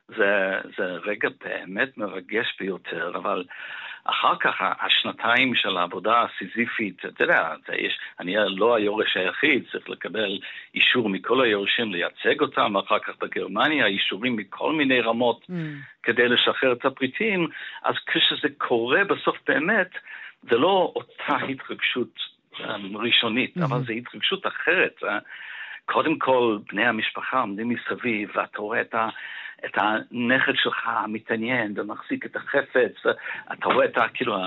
זה, זה רגע באמת מרגש ביותר, אבל אחר כך, השנתיים של העבודה הסיזיפית, אתה יודע, יש, אני לא היורש היחיד, צריך לקבל אישור מכל היורשים לייצג אותם, אחר כך בגרמניה, אישורים מכל מיני רמות mm. כדי לשחרר את הפריטים, אז כשזה קורה בסוף באמת, זה לא אותה התרגשות um, ראשונית, mm-hmm. אבל זו התרגשות אחרת. קודם כל, בני המשפחה עומדים מסביב, ואתה רואה את ה... את הנכד שלך מתעניין ומחזיק את החפץ, אתה רואה את ה, כאילו,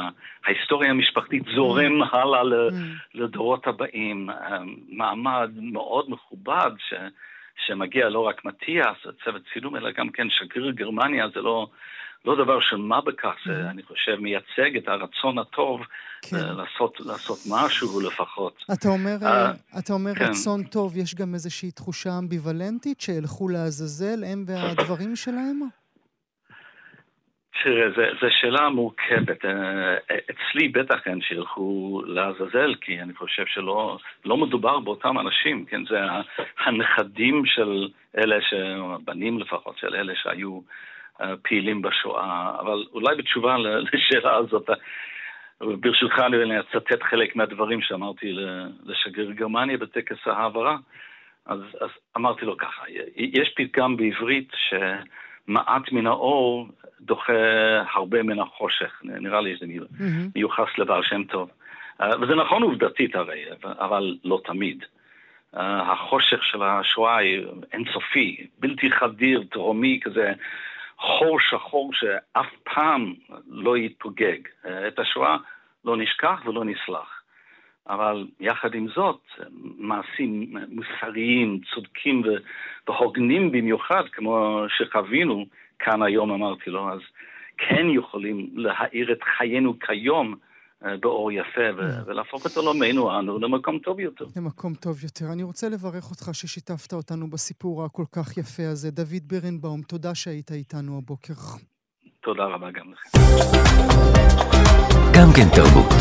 ההיסטוריה המשפחתית זורם mm. הלאה mm. לדורות הבאים. מעמד מאוד מכובד ש, שמגיע לא רק מתיאס, צוות צילום, אלא גם כן שגריר גרמניה, זה לא... לא דבר של מה בכך, זה, mm-hmm. אני חושב, מייצג את הרצון הטוב כן. uh, לעשות, לעשות משהו לפחות. אתה אומר, uh, אתה אומר כן. רצון טוב, יש גם איזושהי תחושה אמביוולנטית שילכו לעזאזל, הם והדברים שלהם? תראה, זו שאלה מורכבת. אצלי בטח אין שילכו לעזאזל, כי אני חושב שלא לא מדובר באותם אנשים, כן? זה הנכדים של אלה, הבנים לפחות, של אלה שהיו פעילים בשואה, אבל אולי בתשובה לשאלה הזאת, ברשותך אני אצטט חלק מהדברים שאמרתי לשגריר גרמניה בטקס ההעברה. אז, אז אמרתי לו ככה, יש פתגם בעברית שמעט מן האור דוחה הרבה מן החושך, נראה לי שזה. מיוחס לבעל שם טוב. וזה נכון עובדתית הרי, אבל לא תמיד. החושך של השואה אינסופי, בלתי חדיר, תהומי כזה, חור שחור שאף פעם לא יתפוגג. את השואה לא נשכח ולא נסלח. אבל יחד עם זאת, מעשים מוסריים, צודקים והוגנים במיוחד, כמו שחווינו כאן היום, אמרתי לו, אז כן יכולים להאיר את חיינו כיום אה, באור יפה, ו- mm. ולהפוך את עולמנו אנו למקום טוב יותר. למקום טוב יותר. אני רוצה לברך אותך ששיתפת אותנו בסיפור הכל כך יפה הזה. דוד בירנבאום, תודה שהיית איתנו הבוקר. תודה רבה גם לכם. גם כן תרבות.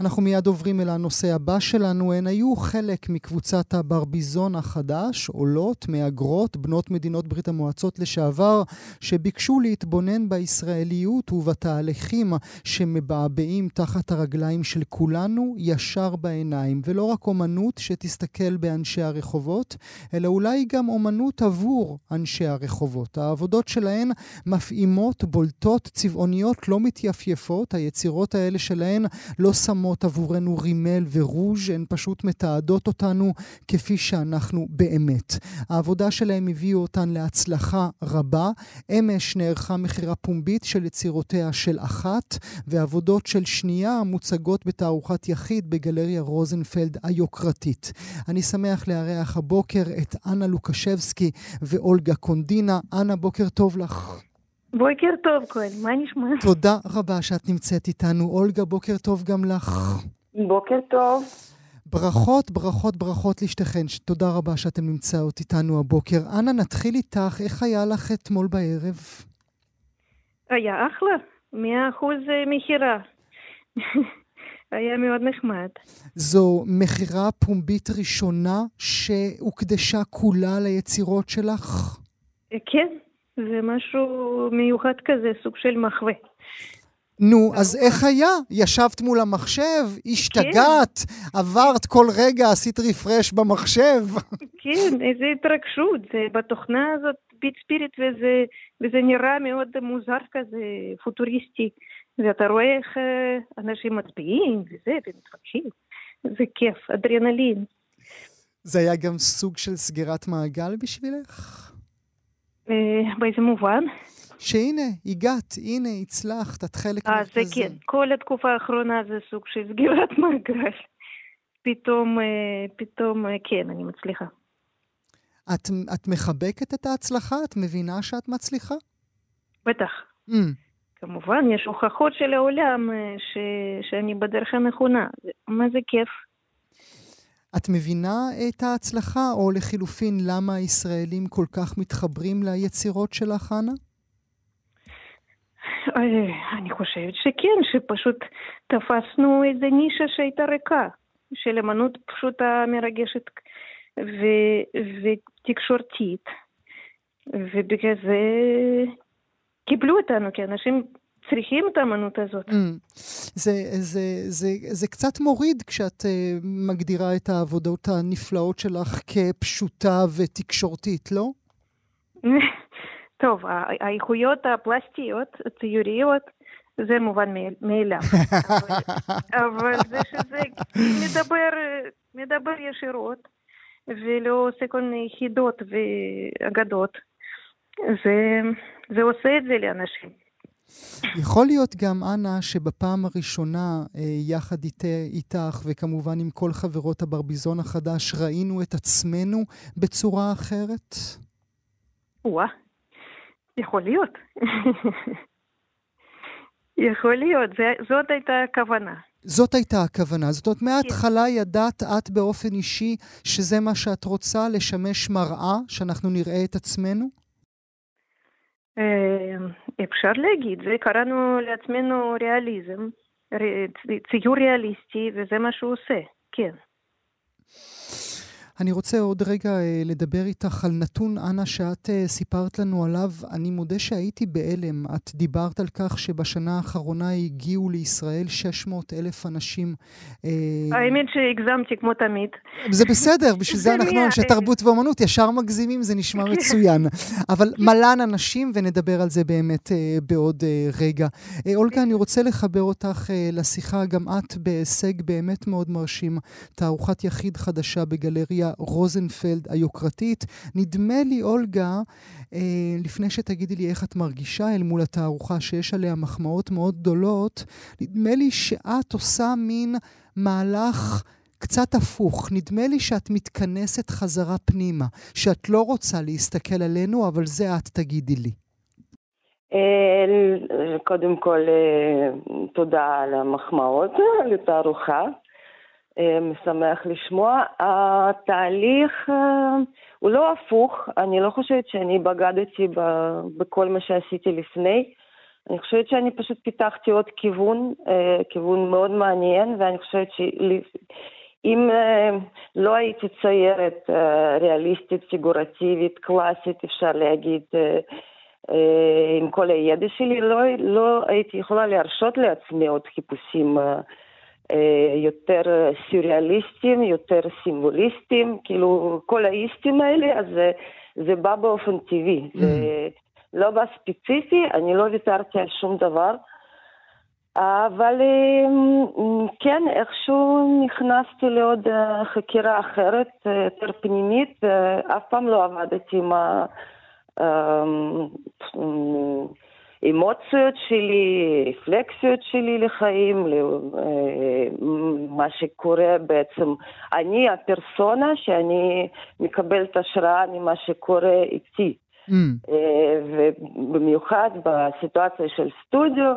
אנחנו מיד עוברים אל הנושא הבא שלנו. הן היו חלק מקבוצת הברביזון החדש, עולות, מהגרות, בנות מדינות ברית המועצות לשעבר, שביקשו להתבונן בישראליות ובתהליכים שמבעבעים תחת הרגליים של כולנו ישר בעיניים. ולא רק אומנות שתסתכל באנשי הרחובות, אלא אולי גם אומנות עבור אנשי הרחובות. העבודות שלהן מפעימות, בולטות, צבעוניות, לא מתייפייפות. היצירות האלה שלהן לא שמות שמות עבורנו רימל ורוז', הן פשוט מתעדות אותנו כפי שאנחנו באמת. העבודה שלהם הביאו אותן להצלחה רבה. אמש נערכה מכירה פומבית של יצירותיה של אחת, ועבודות של שנייה המוצגות בתערוכת יחיד בגלריה רוזנפלד היוקרתית. אני שמח לארח הבוקר את אנה לוקשבסקי ואולגה קונדינה. אנה, בוקר טוב לך. בוקר טוב, כהן, מה נשמע? תודה רבה שאת נמצאת איתנו. אולגה, בוקר טוב גם לך. בוקר טוב. ברכות, ברכות, ברכות לשתיכן. תודה רבה שאתן נמצאות איתנו הבוקר. אנה, נתחיל איתך. איך היה לך אתמול בערב? היה אחלה. מאה אחוז אה, מכירה. היה מאוד נחמד. זו מכירה פומבית ראשונה שהוקדשה כולה ליצירות שלך? כן, זה משהו מיוחד כזה, סוג של מחווה. נו, אז איך היה? ישבת מול המחשב? השתגעת? כן. עברת כל רגע, עשית רפרש במחשב? כן, איזה התרגשות. בתוכנה הזאת פית ספיריט וזה, וזה נראה מאוד מוזר כזה, פוטוריסטי. ואתה רואה איך אה, אנשים מצביעים וזה, ומתווכחים. זה כיף, אדרנלין. זה היה גם סוג של סגירת מעגל בשבילך? אה, באיזה מובן? שהנה, הגעת, הנה, הצלחת, את חלק מזה. אה, זה כן, כל התקופה האחרונה זה סוג של סגירת מעגל. פתאום, אה, פתאום, כן, אני מצליחה. את, את מחבקת את ההצלחה? את מבינה שאת מצליחה? בטח. Mm. כמובן, יש הוכחות של העולם ש, שאני בדרך הנכונה. מה זה כיף? את מבינה את ההצלחה, או לחילופין, למה הישראלים כל כך מתחברים ליצירות שלך, חנה? אה, אני חושבת שכן, שפשוט תפסנו איזה נישה שהייתה ריקה, של אמנות פשוטה מרגשת ו- ותקשורתית, ובגלל זה קיבלו אותנו, כי אנשים צריכים את האמנות הזאת. Mm. זה, זה, זה, זה קצת מוריד כשאת uh, מגדירה את העבודות הנפלאות שלך כפשוטה ותקשורתית, לא? טוב, האיכויות הפלסטיות, הציוריות, זה מובן מאליו. אבל זה שזה מדבר, מדבר ישירות, ולא עושה כל מיני חידות ואגדות, זה, זה עושה את זה לאנשים. יכול להיות גם, אנה, שבפעם הראשונה, אה, יחד אית, איתך, וכמובן עם כל חברות הברביזון החדש, ראינו את עצמנו בצורה אחרת? וואה, יכול להיות. יכול להיות, זה, זאת הייתה הכוונה. זאת הייתה הכוונה. זאת אומרת, מההתחלה כן. ידעת את באופן אישי שזה מה שאת רוצה, לשמש מראה, שאנחנו נראה את עצמנו? אפשר להגיד, וקראנו לעצמנו ריאליזם, ציור ריאליסטי, וזה מה שהוא עושה, כן. אני רוצה עוד רגע אה, לדבר איתך על נתון, אנה, שאת אה, סיפרת לנו עליו. אני מודה שהייתי בהלם. את דיברת על כך שבשנה האחרונה הגיעו לישראל 600 אלף אנשים. אה, האמת שהגזמתי כמו תמיד. זה בסדר, בשביל זה אנחנו אנשי תרבות ואומנות, ישר מגזימים, זה נשמע מצוין. אבל מלן אנשים, ונדבר על זה באמת בעוד רגע. אולגה, אני רוצה לחבר אותך לשיחה, גם את בהישג באמת מאוד מרשים, תערוכת יחיד חדשה בגלריה רוזנפלד היוקרתית. נדמה לי, אולגה, אה, לפני שתגידי לי איך את מרגישה אל מול התערוכה שיש עליה מחמאות מאוד גדולות, נדמה לי שאת עושה מין מהלך... קצת הפוך. נדמה לי שאת מתכנסת חזרה פנימה, שאת לא רוצה להסתכל עלינו, אבל זה את תגידי לי. אה, קודם כל, אה, תודה על המחמאות, לתערוכה. אה, משמח לשמוע. התהליך אה, הוא לא הפוך, אני לא חושבת שאני בגדתי בכל מה שעשיתי לפני. אני חושבת שאני פשוט פיתחתי עוד כיוון, אה, כיוון מאוד מעניין, ואני חושבת שאם לא הייתי ציירת ריאליסטית, פיגורטיבית, קלאסית, אפשר להגיד, עם כל הידע שלי, לא, לא הייתי יכולה להרשות לעצמי עוד חיפושים אה, יותר סוריאליסטים, יותר סימבוליסטים, כאילו כל האיסטים האלה, אז זה, זה בא באופן טבעי. Mm. זה לא בא ספציפי, אני לא ויתרתי על שום דבר. אבל אה, כן, איכשהו נכנסתי לעוד אה, חקירה אחרת, יותר פנימית, אף פעם לא עבדתי עם ה... האמוציות שלי, רפלקסיות שלי לחיים, אה, מה שקורה בעצם. אני הפרסונה שאני מקבלת השראה ממה שקורה איתי. Mm. אה, ובמיוחד בסיטואציה של סטודיו,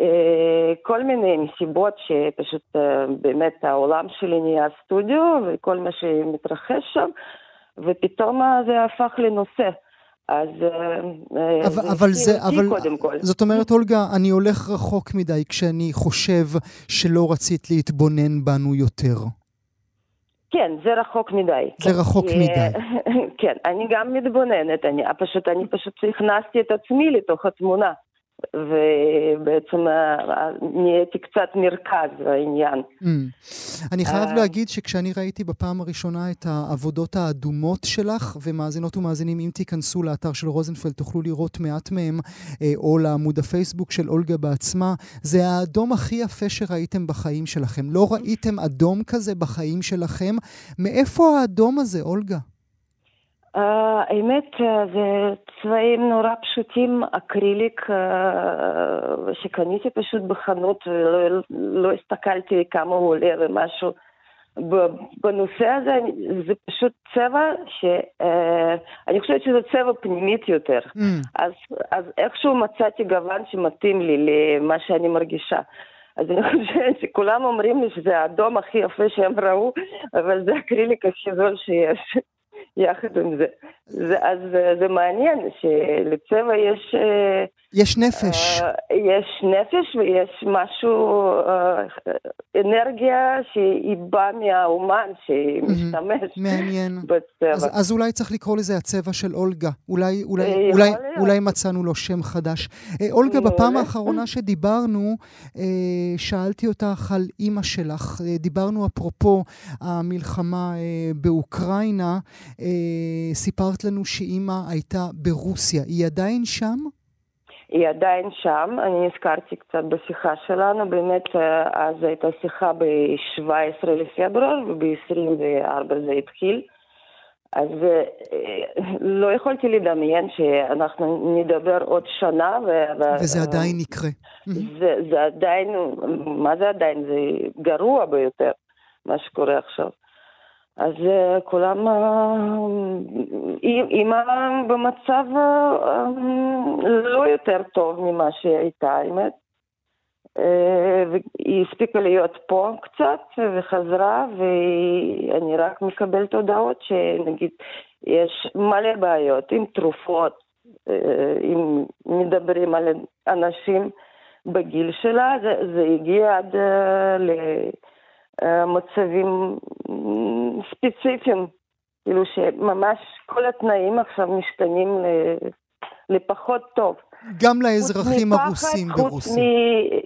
אה, כל מיני מסיבות שפשוט באמת העולם שלי נהיה סטודיו וכל מה שמתרחש שם, ופתאום זה הפך לנושא. אז אה, אבל, אבל זה, אבל, קודם כל. זאת אומרת, אולגה, אני הולך רחוק מדי כשאני חושב שלא רצית להתבונן בנו יותר. כן, זה רחוק מדי. זה כן. רחוק מדי. כן, אני גם מתבוננת, אני פשוט, אני פשוט הכנסתי את עצמי לתוך התמונה. ובעצם נהייתי קצת מרכז לעניין. Mm. אני חייב להגיד שכשאני ראיתי בפעם הראשונה את העבודות האדומות שלך, ומאזינות ומאזינים, אם תיכנסו לאתר של רוזנפלד, תוכלו לראות מעט מהם, או לעמוד הפייסבוק של אולגה בעצמה, זה האדום הכי יפה שראיתם בחיים שלכם. לא ראיתם אדום כזה בחיים שלכם. מאיפה האדום הזה, אולגה? Uh, האמת, uh, זה צבעים נורא פשוטים, אקריליק uh, שקניתי פשוט בחנות ולא לא הסתכלתי כמה הוא עולה ומשהו. בנושא הזה זה פשוט צבע שאני חושבת שזה צבע פנימית יותר. Mm. אז, אז איכשהו מצאתי גוון שמתאים לי למה שאני מרגישה. אז אני חושבת שכולם אומרים לי שזה האדום הכי יפה שהם ראו, אבל זה הקריליק הכי זול שיש. יחד עם זה. זה אז זה מעניין שלצבע יש... אה, יש נפש. אה, יש נפש ויש משהו, אה, אנרגיה שהיא באה מהאומן שמשתמש מעניין. בצבע. אז, אז אולי צריך לקרוא לזה הצבע של אולגה. אולי, אולי, אולי, אולי מצאנו לו שם חדש. אולגה, בפעם האחרונה שדיברנו, שאלתי אותך על אימא שלך. דיברנו אפרופו המלחמה באוקראינה. סיפרת לנו שאימא הייתה ברוסיה. היא עדיין שם? היא עדיין שם, אני נזכרתי קצת בשיחה שלנו, באמת אז הייתה שיחה ב-17 לפברואר וב-24 זה התחיל. אז לא יכולתי לדמיין שאנחנו נדבר עוד שנה. ו... וזה עדיין יקרה. זה, זה עדיין, מה זה עדיין? זה גרוע ביותר, מה שקורה עכשיו. אז uh, כולם, אימא uh, במצב uh, לא יותר טוב ממה שהיא הייתה, האמת. והיא הספיקה להיות פה קצת וחזרה, ואני רק מקבלת הודעות שנגיד יש מלא בעיות עם תרופות, אם מדברים על אנשים בגיל שלה, זה, זה הגיע עד ל... מצבים ספציפיים, כאילו שממש כל התנאים עכשיו משתנים לפחות טוב. גם לאזרחים הרוסים ברוסיה.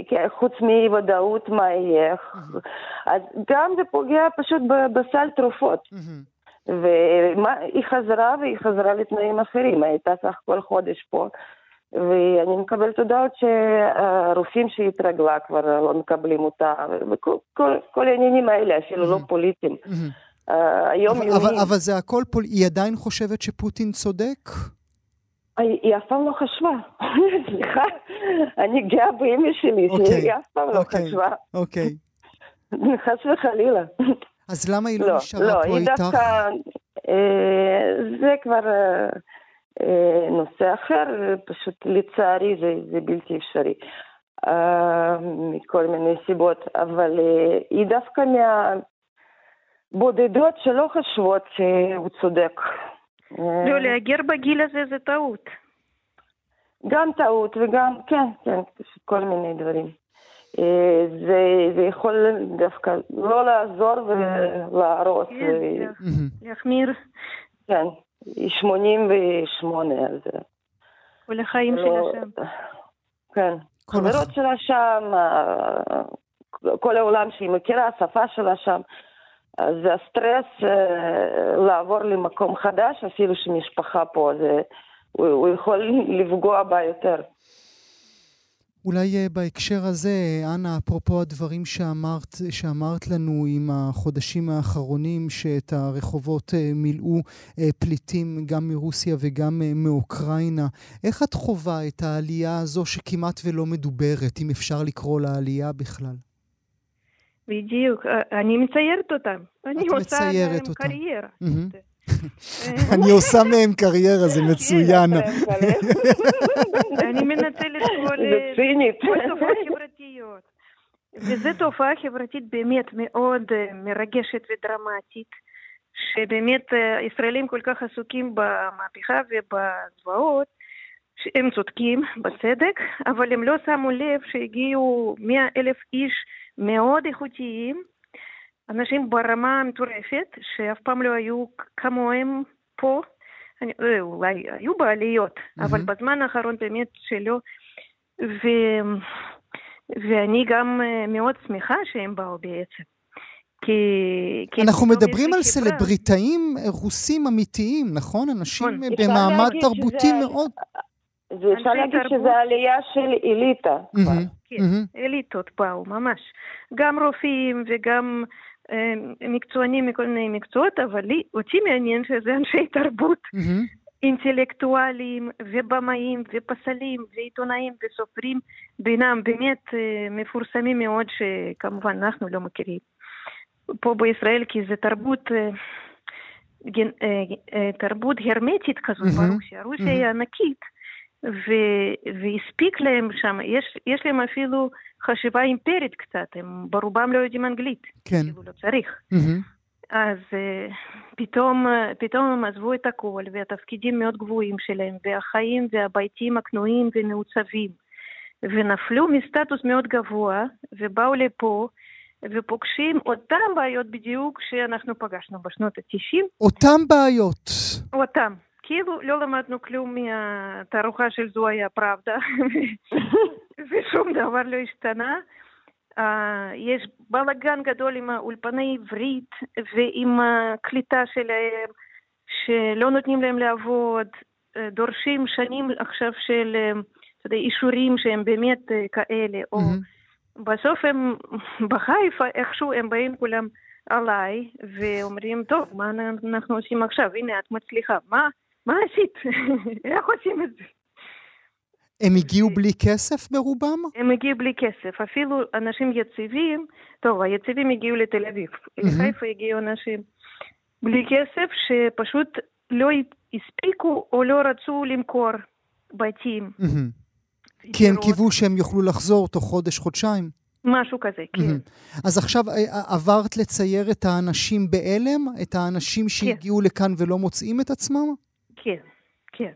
כן, חוץ מאי-ודאות מה יהיה. אז גם זה פוגע פשוט בסל תרופות. והיא חזרה והיא חזרה לתנאים אחרים, הייתה סך הכל חודש פה. ואני מקבלת הודעות שהרופאים שהתרגלה כבר לא מקבלים אותה, וכל העניינים האלה, אפילו לא פוליטיים. היומיומיים. אבל זה הכל, היא עדיין חושבת שפוטין צודק? היא אף פעם לא חשבה. סליחה, אני גאה באמא שלי, שהיא אף פעם לא חשבה. אוקיי. חס וחלילה. אז למה היא לא נשארה פה איתך? לא, היא דווקא... זה כבר... אה, נושא אחר, פשוט לצערי זה, זה בלתי אפשרי. Uh, מכל מיני סיבות, אבל uh, היא דווקא מהבודדות שלא חושבות שהוא צודק. לא, להגר בגיל הזה זה טעות. גם טעות וגם, כן, כן, כל מיני דברים. זה, זה יכול דווקא לא לעזור ולהרוס. כן. להחמיר. כן. היא 88, אז... כל החיים לא, שלה שם. כן. חברות שלה שם, כל העולם שהיא מכירה, השפה שלה שם. אז הסטרס אה, לעבור למקום חדש, אפילו שמשפחה פה, זה, הוא, הוא יכול לפגוע בה יותר. אולי אה, בהקשר הזה, אנה, אפרופו הדברים שאמרת, שאמרת לנו עם החודשים האחרונים, שאת הרחובות אה, מילאו אה, פליטים גם מרוסיה וגם מאוקראינה, איך את חווה את העלייה הזו שכמעט ולא מדוברת, אם אפשר לקרוא לה עלייה בכלל? בדיוק, אני מציירת אותם. אני עושה להם קריירה. Mm-hmm. אני עושה מהם קריירה, זה מצוין. אני מנצלת כל תופעות חברתיות. וזו תופעה חברתית באמת מאוד אה, מרגשת ודרמטית, שבאמת אה, ישראלים כל כך עסוקים במהפכה ובזוועות, שהם צודקים, בצדק, אבל הם לא שמו לב שהגיעו מאה אלף איש מאוד איכותיים, אנשים ברמה מטורפת, שאף פעם לא היו כמוהם פה. אני, אה, אולי היו בעליות, mm-hmm. אבל בזמן האחרון באמת שלא, ו... ואני גם אה, מאוד שמחה שהם באו בעצם. כי... כי אנחנו מדברים על סלבריטאים רוסים אמיתיים, נכון? אנשים נכון. במעמד תרבותי שזה... מאוד... זה אפשר להגיד שזה עלייה של אליטה. כן, אליטות באו, ממש. גם רופאים וגם אה, מקצוענים מכל מיני מקצועות, אבל לי, אותי מעניין שזה אנשי תרבות. אינטלקטואלים ובמאים ופסלים ועיתונאים וסופרים, בינם באמת מפורסמים מאוד שכמובן אנחנו לא מכירים. פה בישראל כי זה תרבות, תרבות הרמטית כזאת ברוסיה, רוסיה היא ענקית. ו- והספיק להם שם, יש, יש להם אפילו חשיבה אימפרית קצת, הם ברובם לא יודעים אנגלית. כן. כאילו לא צריך. Mm-hmm. אז uh, פתאום, פתאום הם עזבו את הכל, והתפקידים מאוד גבוהים שלהם, והחיים והביתים הכנועים ומעוצבים, ונפלו מסטטוס מאוד גבוה, ובאו לפה, ופוגשים אותם בעיות בדיוק שאנחנו פגשנו בשנות ה-90. אותם בעיות. אותם. כאילו לא למדנו כלום מהתערוכה של זו היה פראבדה, ושום דבר לא השתנה. Uh, יש בלאגן גדול עם האולפני עברית ועם הקליטה שלהם, שלא נותנים להם לעבוד, דורשים שנים עכשיו של uh, אישורים שהם באמת כאלה, או mm-hmm. בסוף הם בחיפה איכשהו הם באים כולם עליי ואומרים, טוב, מה אנחנו עושים עכשיו? הנה, את מצליחה. מה? מה עשית? איך עושים את זה? הם הגיעו בלי כסף ברובם? הם הגיעו בלי כסף. אפילו אנשים יציבים, טוב, היציבים הגיעו לתל אביב. לחיפה הגיעו אנשים בלי כסף שפשוט לא הספיקו או לא רצו למכור בתים. כי הם קיוו שהם יוכלו לחזור תוך חודש-חודשיים? משהו כזה, כן. אז עכשיו אה, עברת לצייר את האנשים בהלם? את האנשים שהגיעו כן. לכאן ולא מוצאים את עצמם? כן, כן.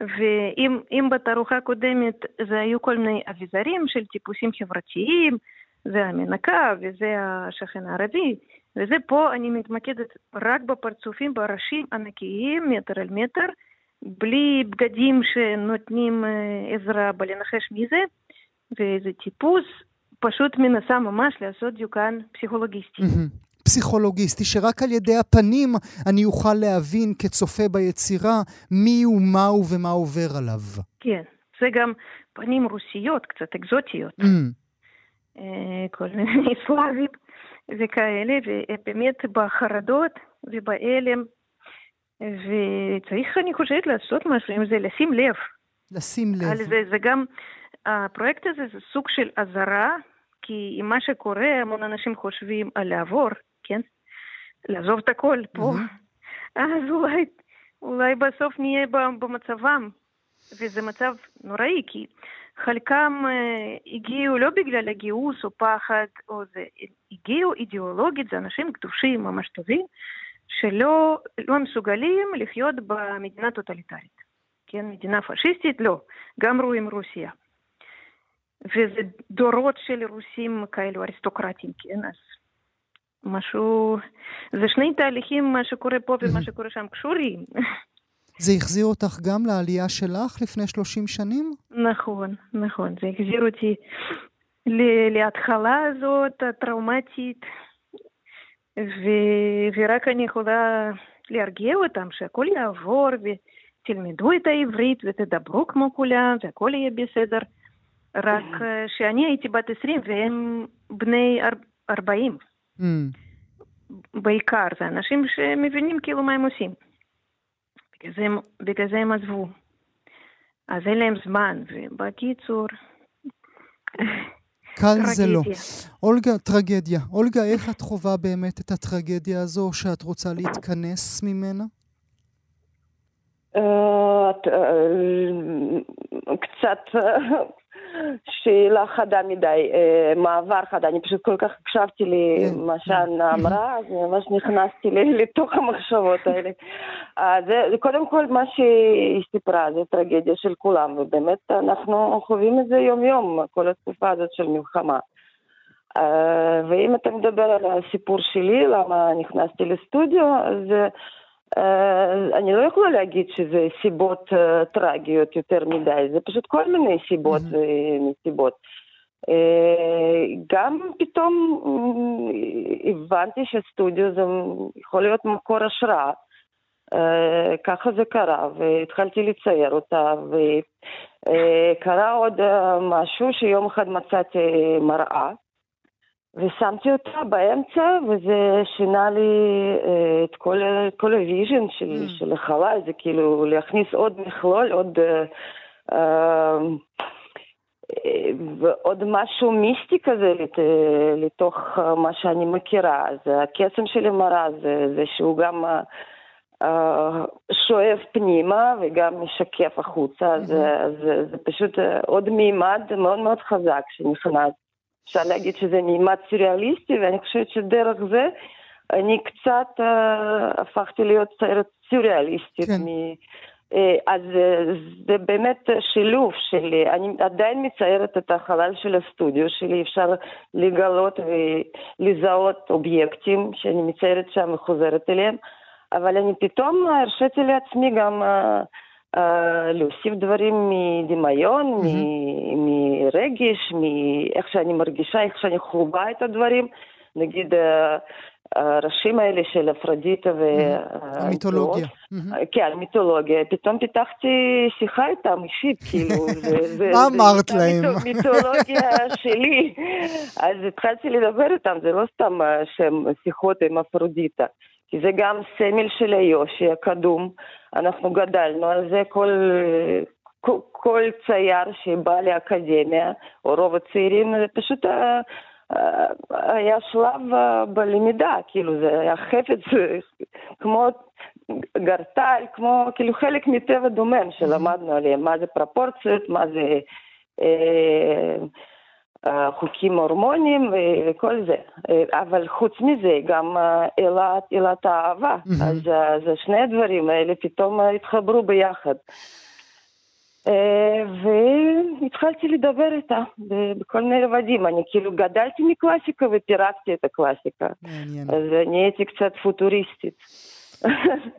ואם בתערוכה הקודמת זה היו כל מיני אביזרים של טיפוסים חברתיים, זה המנקה וזה השכן הערבי, וזה פה אני מתמקדת רק בפרצופים, בראשים ענקיים, מטר על מטר, בלי בגדים שנותנים אה, עזרה בלנחש מי זה, וזה טיפוס, פשוט מנסה ממש לעשות דיוקן פסיכולוגיסטי. פסיכולוגיסטי, שרק על ידי הפנים אני אוכל להבין כצופה ביצירה מי הוא, מהו ומה עובר עליו. כן, זה גם פנים רוסיות, קצת אקזוטיות. Mm. אה, כל מיני סלאבים וכאלה, ובאמת בחרדות ובהלם. וצריך, אני חושבת, לעשות משהו עם זה, לשים לב. לשים לב. זה, זה גם, הפרויקט הזה זה סוג של אזהרה, כי עם מה שקורה, המון אנשים חושבים על לעבור, כן? לעזוב את הכל פה. אז אולי, אולי בסוף נהיה במצבם. וזה מצב נוראי, כי חלקם אה, הגיעו לא בגלל הגיוס או פחד, או זה, הגיעו אידיאולוגית, זה אנשים קדושים, ממש טובים, שלא לא מסוגלים לחיות במדינה טוטליטרית. כן, מדינה פשיסטית, לא. גם רואים רוסיה. וזה דורות של רוסים כאלו אריסטוקרטים, כן? אז משהו... זה שני תהליכים, מה שקורה פה ומה שקורה שם קשורים. זה החזיר אותך גם לעלייה שלך לפני 30 שנים? נכון, נכון. זה החזיר אותי להתחלה הזאת, הטראומטית, ו... ורק אני יכולה להרגיע אותם שהכל יעבור ותלמדו את העברית ותדברו כמו כולם והכל יהיה בסדר. רק שאני הייתי בת 20 והם בני 40. Mm. בעיקר, זה אנשים שמבינים כאילו מה הם עושים. בגלל זה הם, בגלל זה הם עזבו. אז אין להם זמן, ובקיצור... קל זה לא. אולגה, טרגדיה. אולגה, איך את חווה באמת את הטרגדיה הזו שאת רוצה להתכנס ממנה? אה, אה, קצת שאלה חדה מדי, אה, מעבר חדה, אני פשוט כל כך הקשבתי למה כן. שאנה אמרה, אז ממש נכנסתי לתוך המחשבות האלה. אה, זה, קודם כל מה שהיא סיפרה, זה טרגדיה של כולם, ובאמת אנחנו חווים את זה יום-יום, כל התקופה הזאת של מלחמה. אה, ואם אתה מדבר על הסיפור שלי, למה נכנסתי לסטודיו, אז אה, אני לא יכולה להגיד שזה סיבות uh, טרגיות יותר מדי, זה פשוט כל מיני סיבות ומסיבות. Uh, גם פתאום uh, הבנתי שסטודיו זה יכול להיות מקור השראה. אה, ככה זה קרה, והתחלתי לצייר אותה, וקרה אה, עוד אה, משהו שיום אחד מצאתי מראה. ושמתי אותה באמצע, וזה שינה לי אה, את כל, כל ה vision של, mm. של החלל, זה כאילו להכניס עוד מכלול, עוד... אה, אה, ועוד משהו מיסטי כזה לת, לתוך מה שאני מכירה. אז הקסם של המראה זה, זה שהוא גם uh, שואב פנימה וגם משקף החוצה, mm-hmm. זה, זה, זה פשוט עוד מימד מאוד מאוד חזק שנכנס. אפשר להגיד שזה מימד סוריאליסטי, ואני חושבת שדרך זה אני קצת uh, הפכתי להיות ציירת סוריאליסטית. כן. מ... Uh, אז uh, זה באמת שילוב שלי, אני עדיין מציירת את החלל של הסטודיו שלי, אפשר לגלות ולזהות אובייקטים שאני מציירת שם וחוזרת אליהם, אבל אני פתאום הרשיתי לעצמי גם uh, להוסיף דברים מדמיון, mm-hmm. מרגש, מאיך שאני מרגישה, איך שאני חווה את הדברים. נגיד, הראשים האלה של אפרודיטה ו... המיתולוגיה. כן, מיתולוגיה. פתאום פיתחתי שיחה איתם אישית, כאילו. מה אמרת להם? מיתולוגיה שלי. אז התחלתי לדבר איתם, זה לא סתם שיחות עם אפרודיטה. כי זה גם סמל של היושי הקדום. אנחנו גדלנו על זה, כל, כל, כל צייר שבא לאקדמיה, או רוב הצעירים, זה פשוט אה, אה, היה שלב אה, בלמידה, כאילו זה היה חפץ כמו גרטל, כמו כאילו חלק מטבע דומם שלמדנו עליהם, מה זה פרופורציות, מה זה... אה, חוקים הורמונים וכל זה. אבל חוץ מזה, גם אלת, אלת האהבה. Mm-hmm. אז, אז שני הדברים האלה פתאום התחברו ביחד. והתחלתי לדבר איתה בכל מיני רבדים. אני כאילו גדלתי מקלאסיקה ופירקתי את הקלאסיקה. מעניין. אז אני הייתי קצת פוטוריסטית.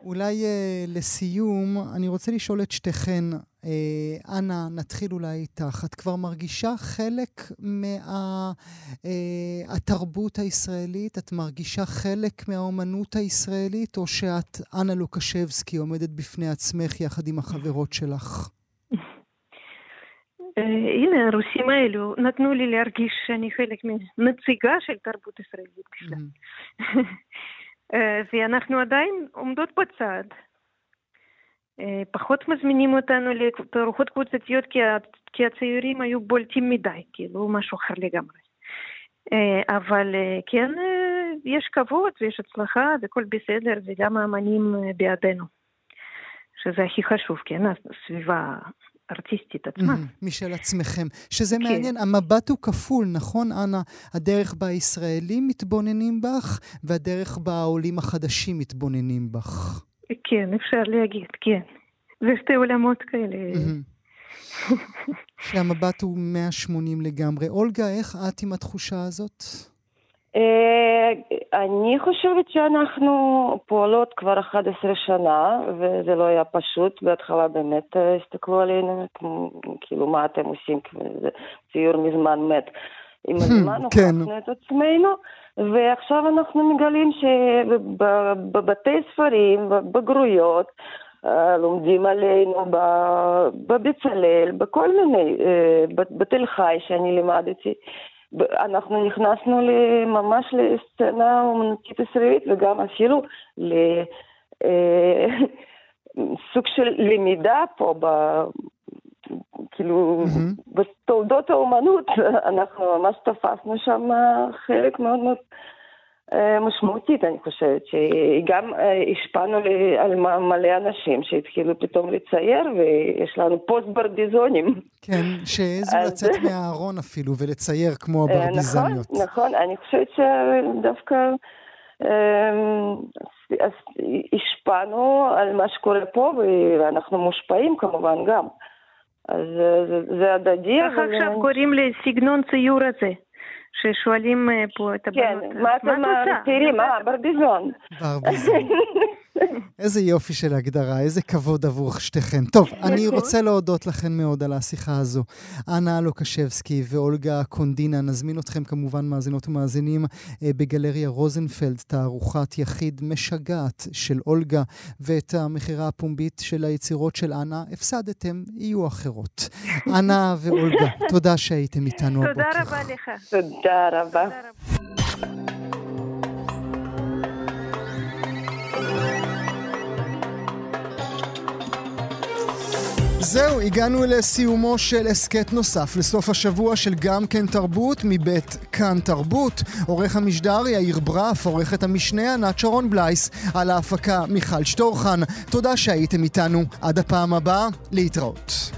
אולי uh, לסיום, אני רוצה לשאול את שתיכן, uh, אנה, נתחיל אולי איתך. את כבר מרגישה חלק מהתרבות מה, uh, הישראלית? את מרגישה חלק מהאומנות הישראלית, או שאת, אנה לוקשבסקי, עומדת בפני עצמך יחד עם החברות שלך? הנה, הרוסים האלו נתנו לי להרגיש שאני חלק מנציגה של תרבות ישראלית בכלל. ואנחנו עדיין עומדות בצד. פחות מזמינים אותנו לתערוכות קבוצתיות כי הצעירים היו בולטים מדי, כאילו משהו אחר לגמרי. אבל כן, יש כבוד ויש הצלחה והכל בסדר, וגם האמנים בעדנו, שזה הכי חשוב, כן, הסביבה הארטיסטית עצמה. משל עצמכם. שזה כן. מעניין, המבט הוא כפול, נכון, אנה? הדרך בה הישראלים מתבוננים בך, והדרך בה העולים החדשים מתבוננים בך. כן, אפשר להגיד, כן. זה שתי עולמות כאלה. שהמבט הוא 180 לגמרי. אולגה, איך את עם התחושה הזאת? אה, אני חושבת שאנחנו פועלות כבר 11 שנה, וזה לא היה פשוט. בהתחלה באמת אה, הסתכלו עלינו, כאילו, מה אתם עושים? זה ציור מזמן מת. עם הזמן כן. הוכחנו את עצמנו, ועכשיו אנחנו מגלים שבבתי ספרים, בבגרויות, אה, לומדים עלינו בבצלאל, בכל מיני, בתל חי שאני לימדתי. אנחנו נכנסנו ממש לסצנה אומנותית ישראלית וגם אפילו לסוג אה, של למידה פה, ב, כאילו, mm-hmm. בתולדות האומנות, אנחנו ממש תפסנו שם חלק מאוד מאוד משמעותית, אני חושבת, שגם אה, השפענו על מלא אנשים שהתחילו פתאום לצייר, ויש לנו פוסט ברביזונים. כן, שהעזו לצאת מהארון אפילו ולצייר כמו אה, הברביזניות. נכון, נכון, אני חושבת שדווקא השפענו על מה שקורה פה, ואנחנו מושפעים כמובן גם. אז זה הדדי. איך עכשיו קוראים לסגנון ציור הזה? ששואלים אה, פה את כן, הבנות, מה אתם צעירים? אה, ברביזון. ברביזון. איזה יופי של הגדרה, איזה כבוד עבור שתיכן. טוב, אני רוצה להודות לכן מאוד על השיחה הזו. אנה לוקשבסקי ואולגה קונדינה, נזמין אתכם כמובן, מאזינות ומאזינים, אה, בגלריה רוזנפלד, תערוכת יחיד משגעת של אולגה, ואת המכירה הפומבית של היצירות של אנה, הפסדתם, יהיו אחרות. אנה ואולגה, תודה שהייתם איתנו הבוקר. תודה רבה לך. תודה רבה. זהו, הגענו לסיומו של הסכת נוסף לסוף השבוע של גם כן תרבות מבית כאן תרבות. עורך המשדר יאיר ברף, עורכת המשנה ענת שרון בלייס, על ההפקה מיכל שטורחן. תודה שהייתם איתנו. עד הפעם הבאה, להתראות.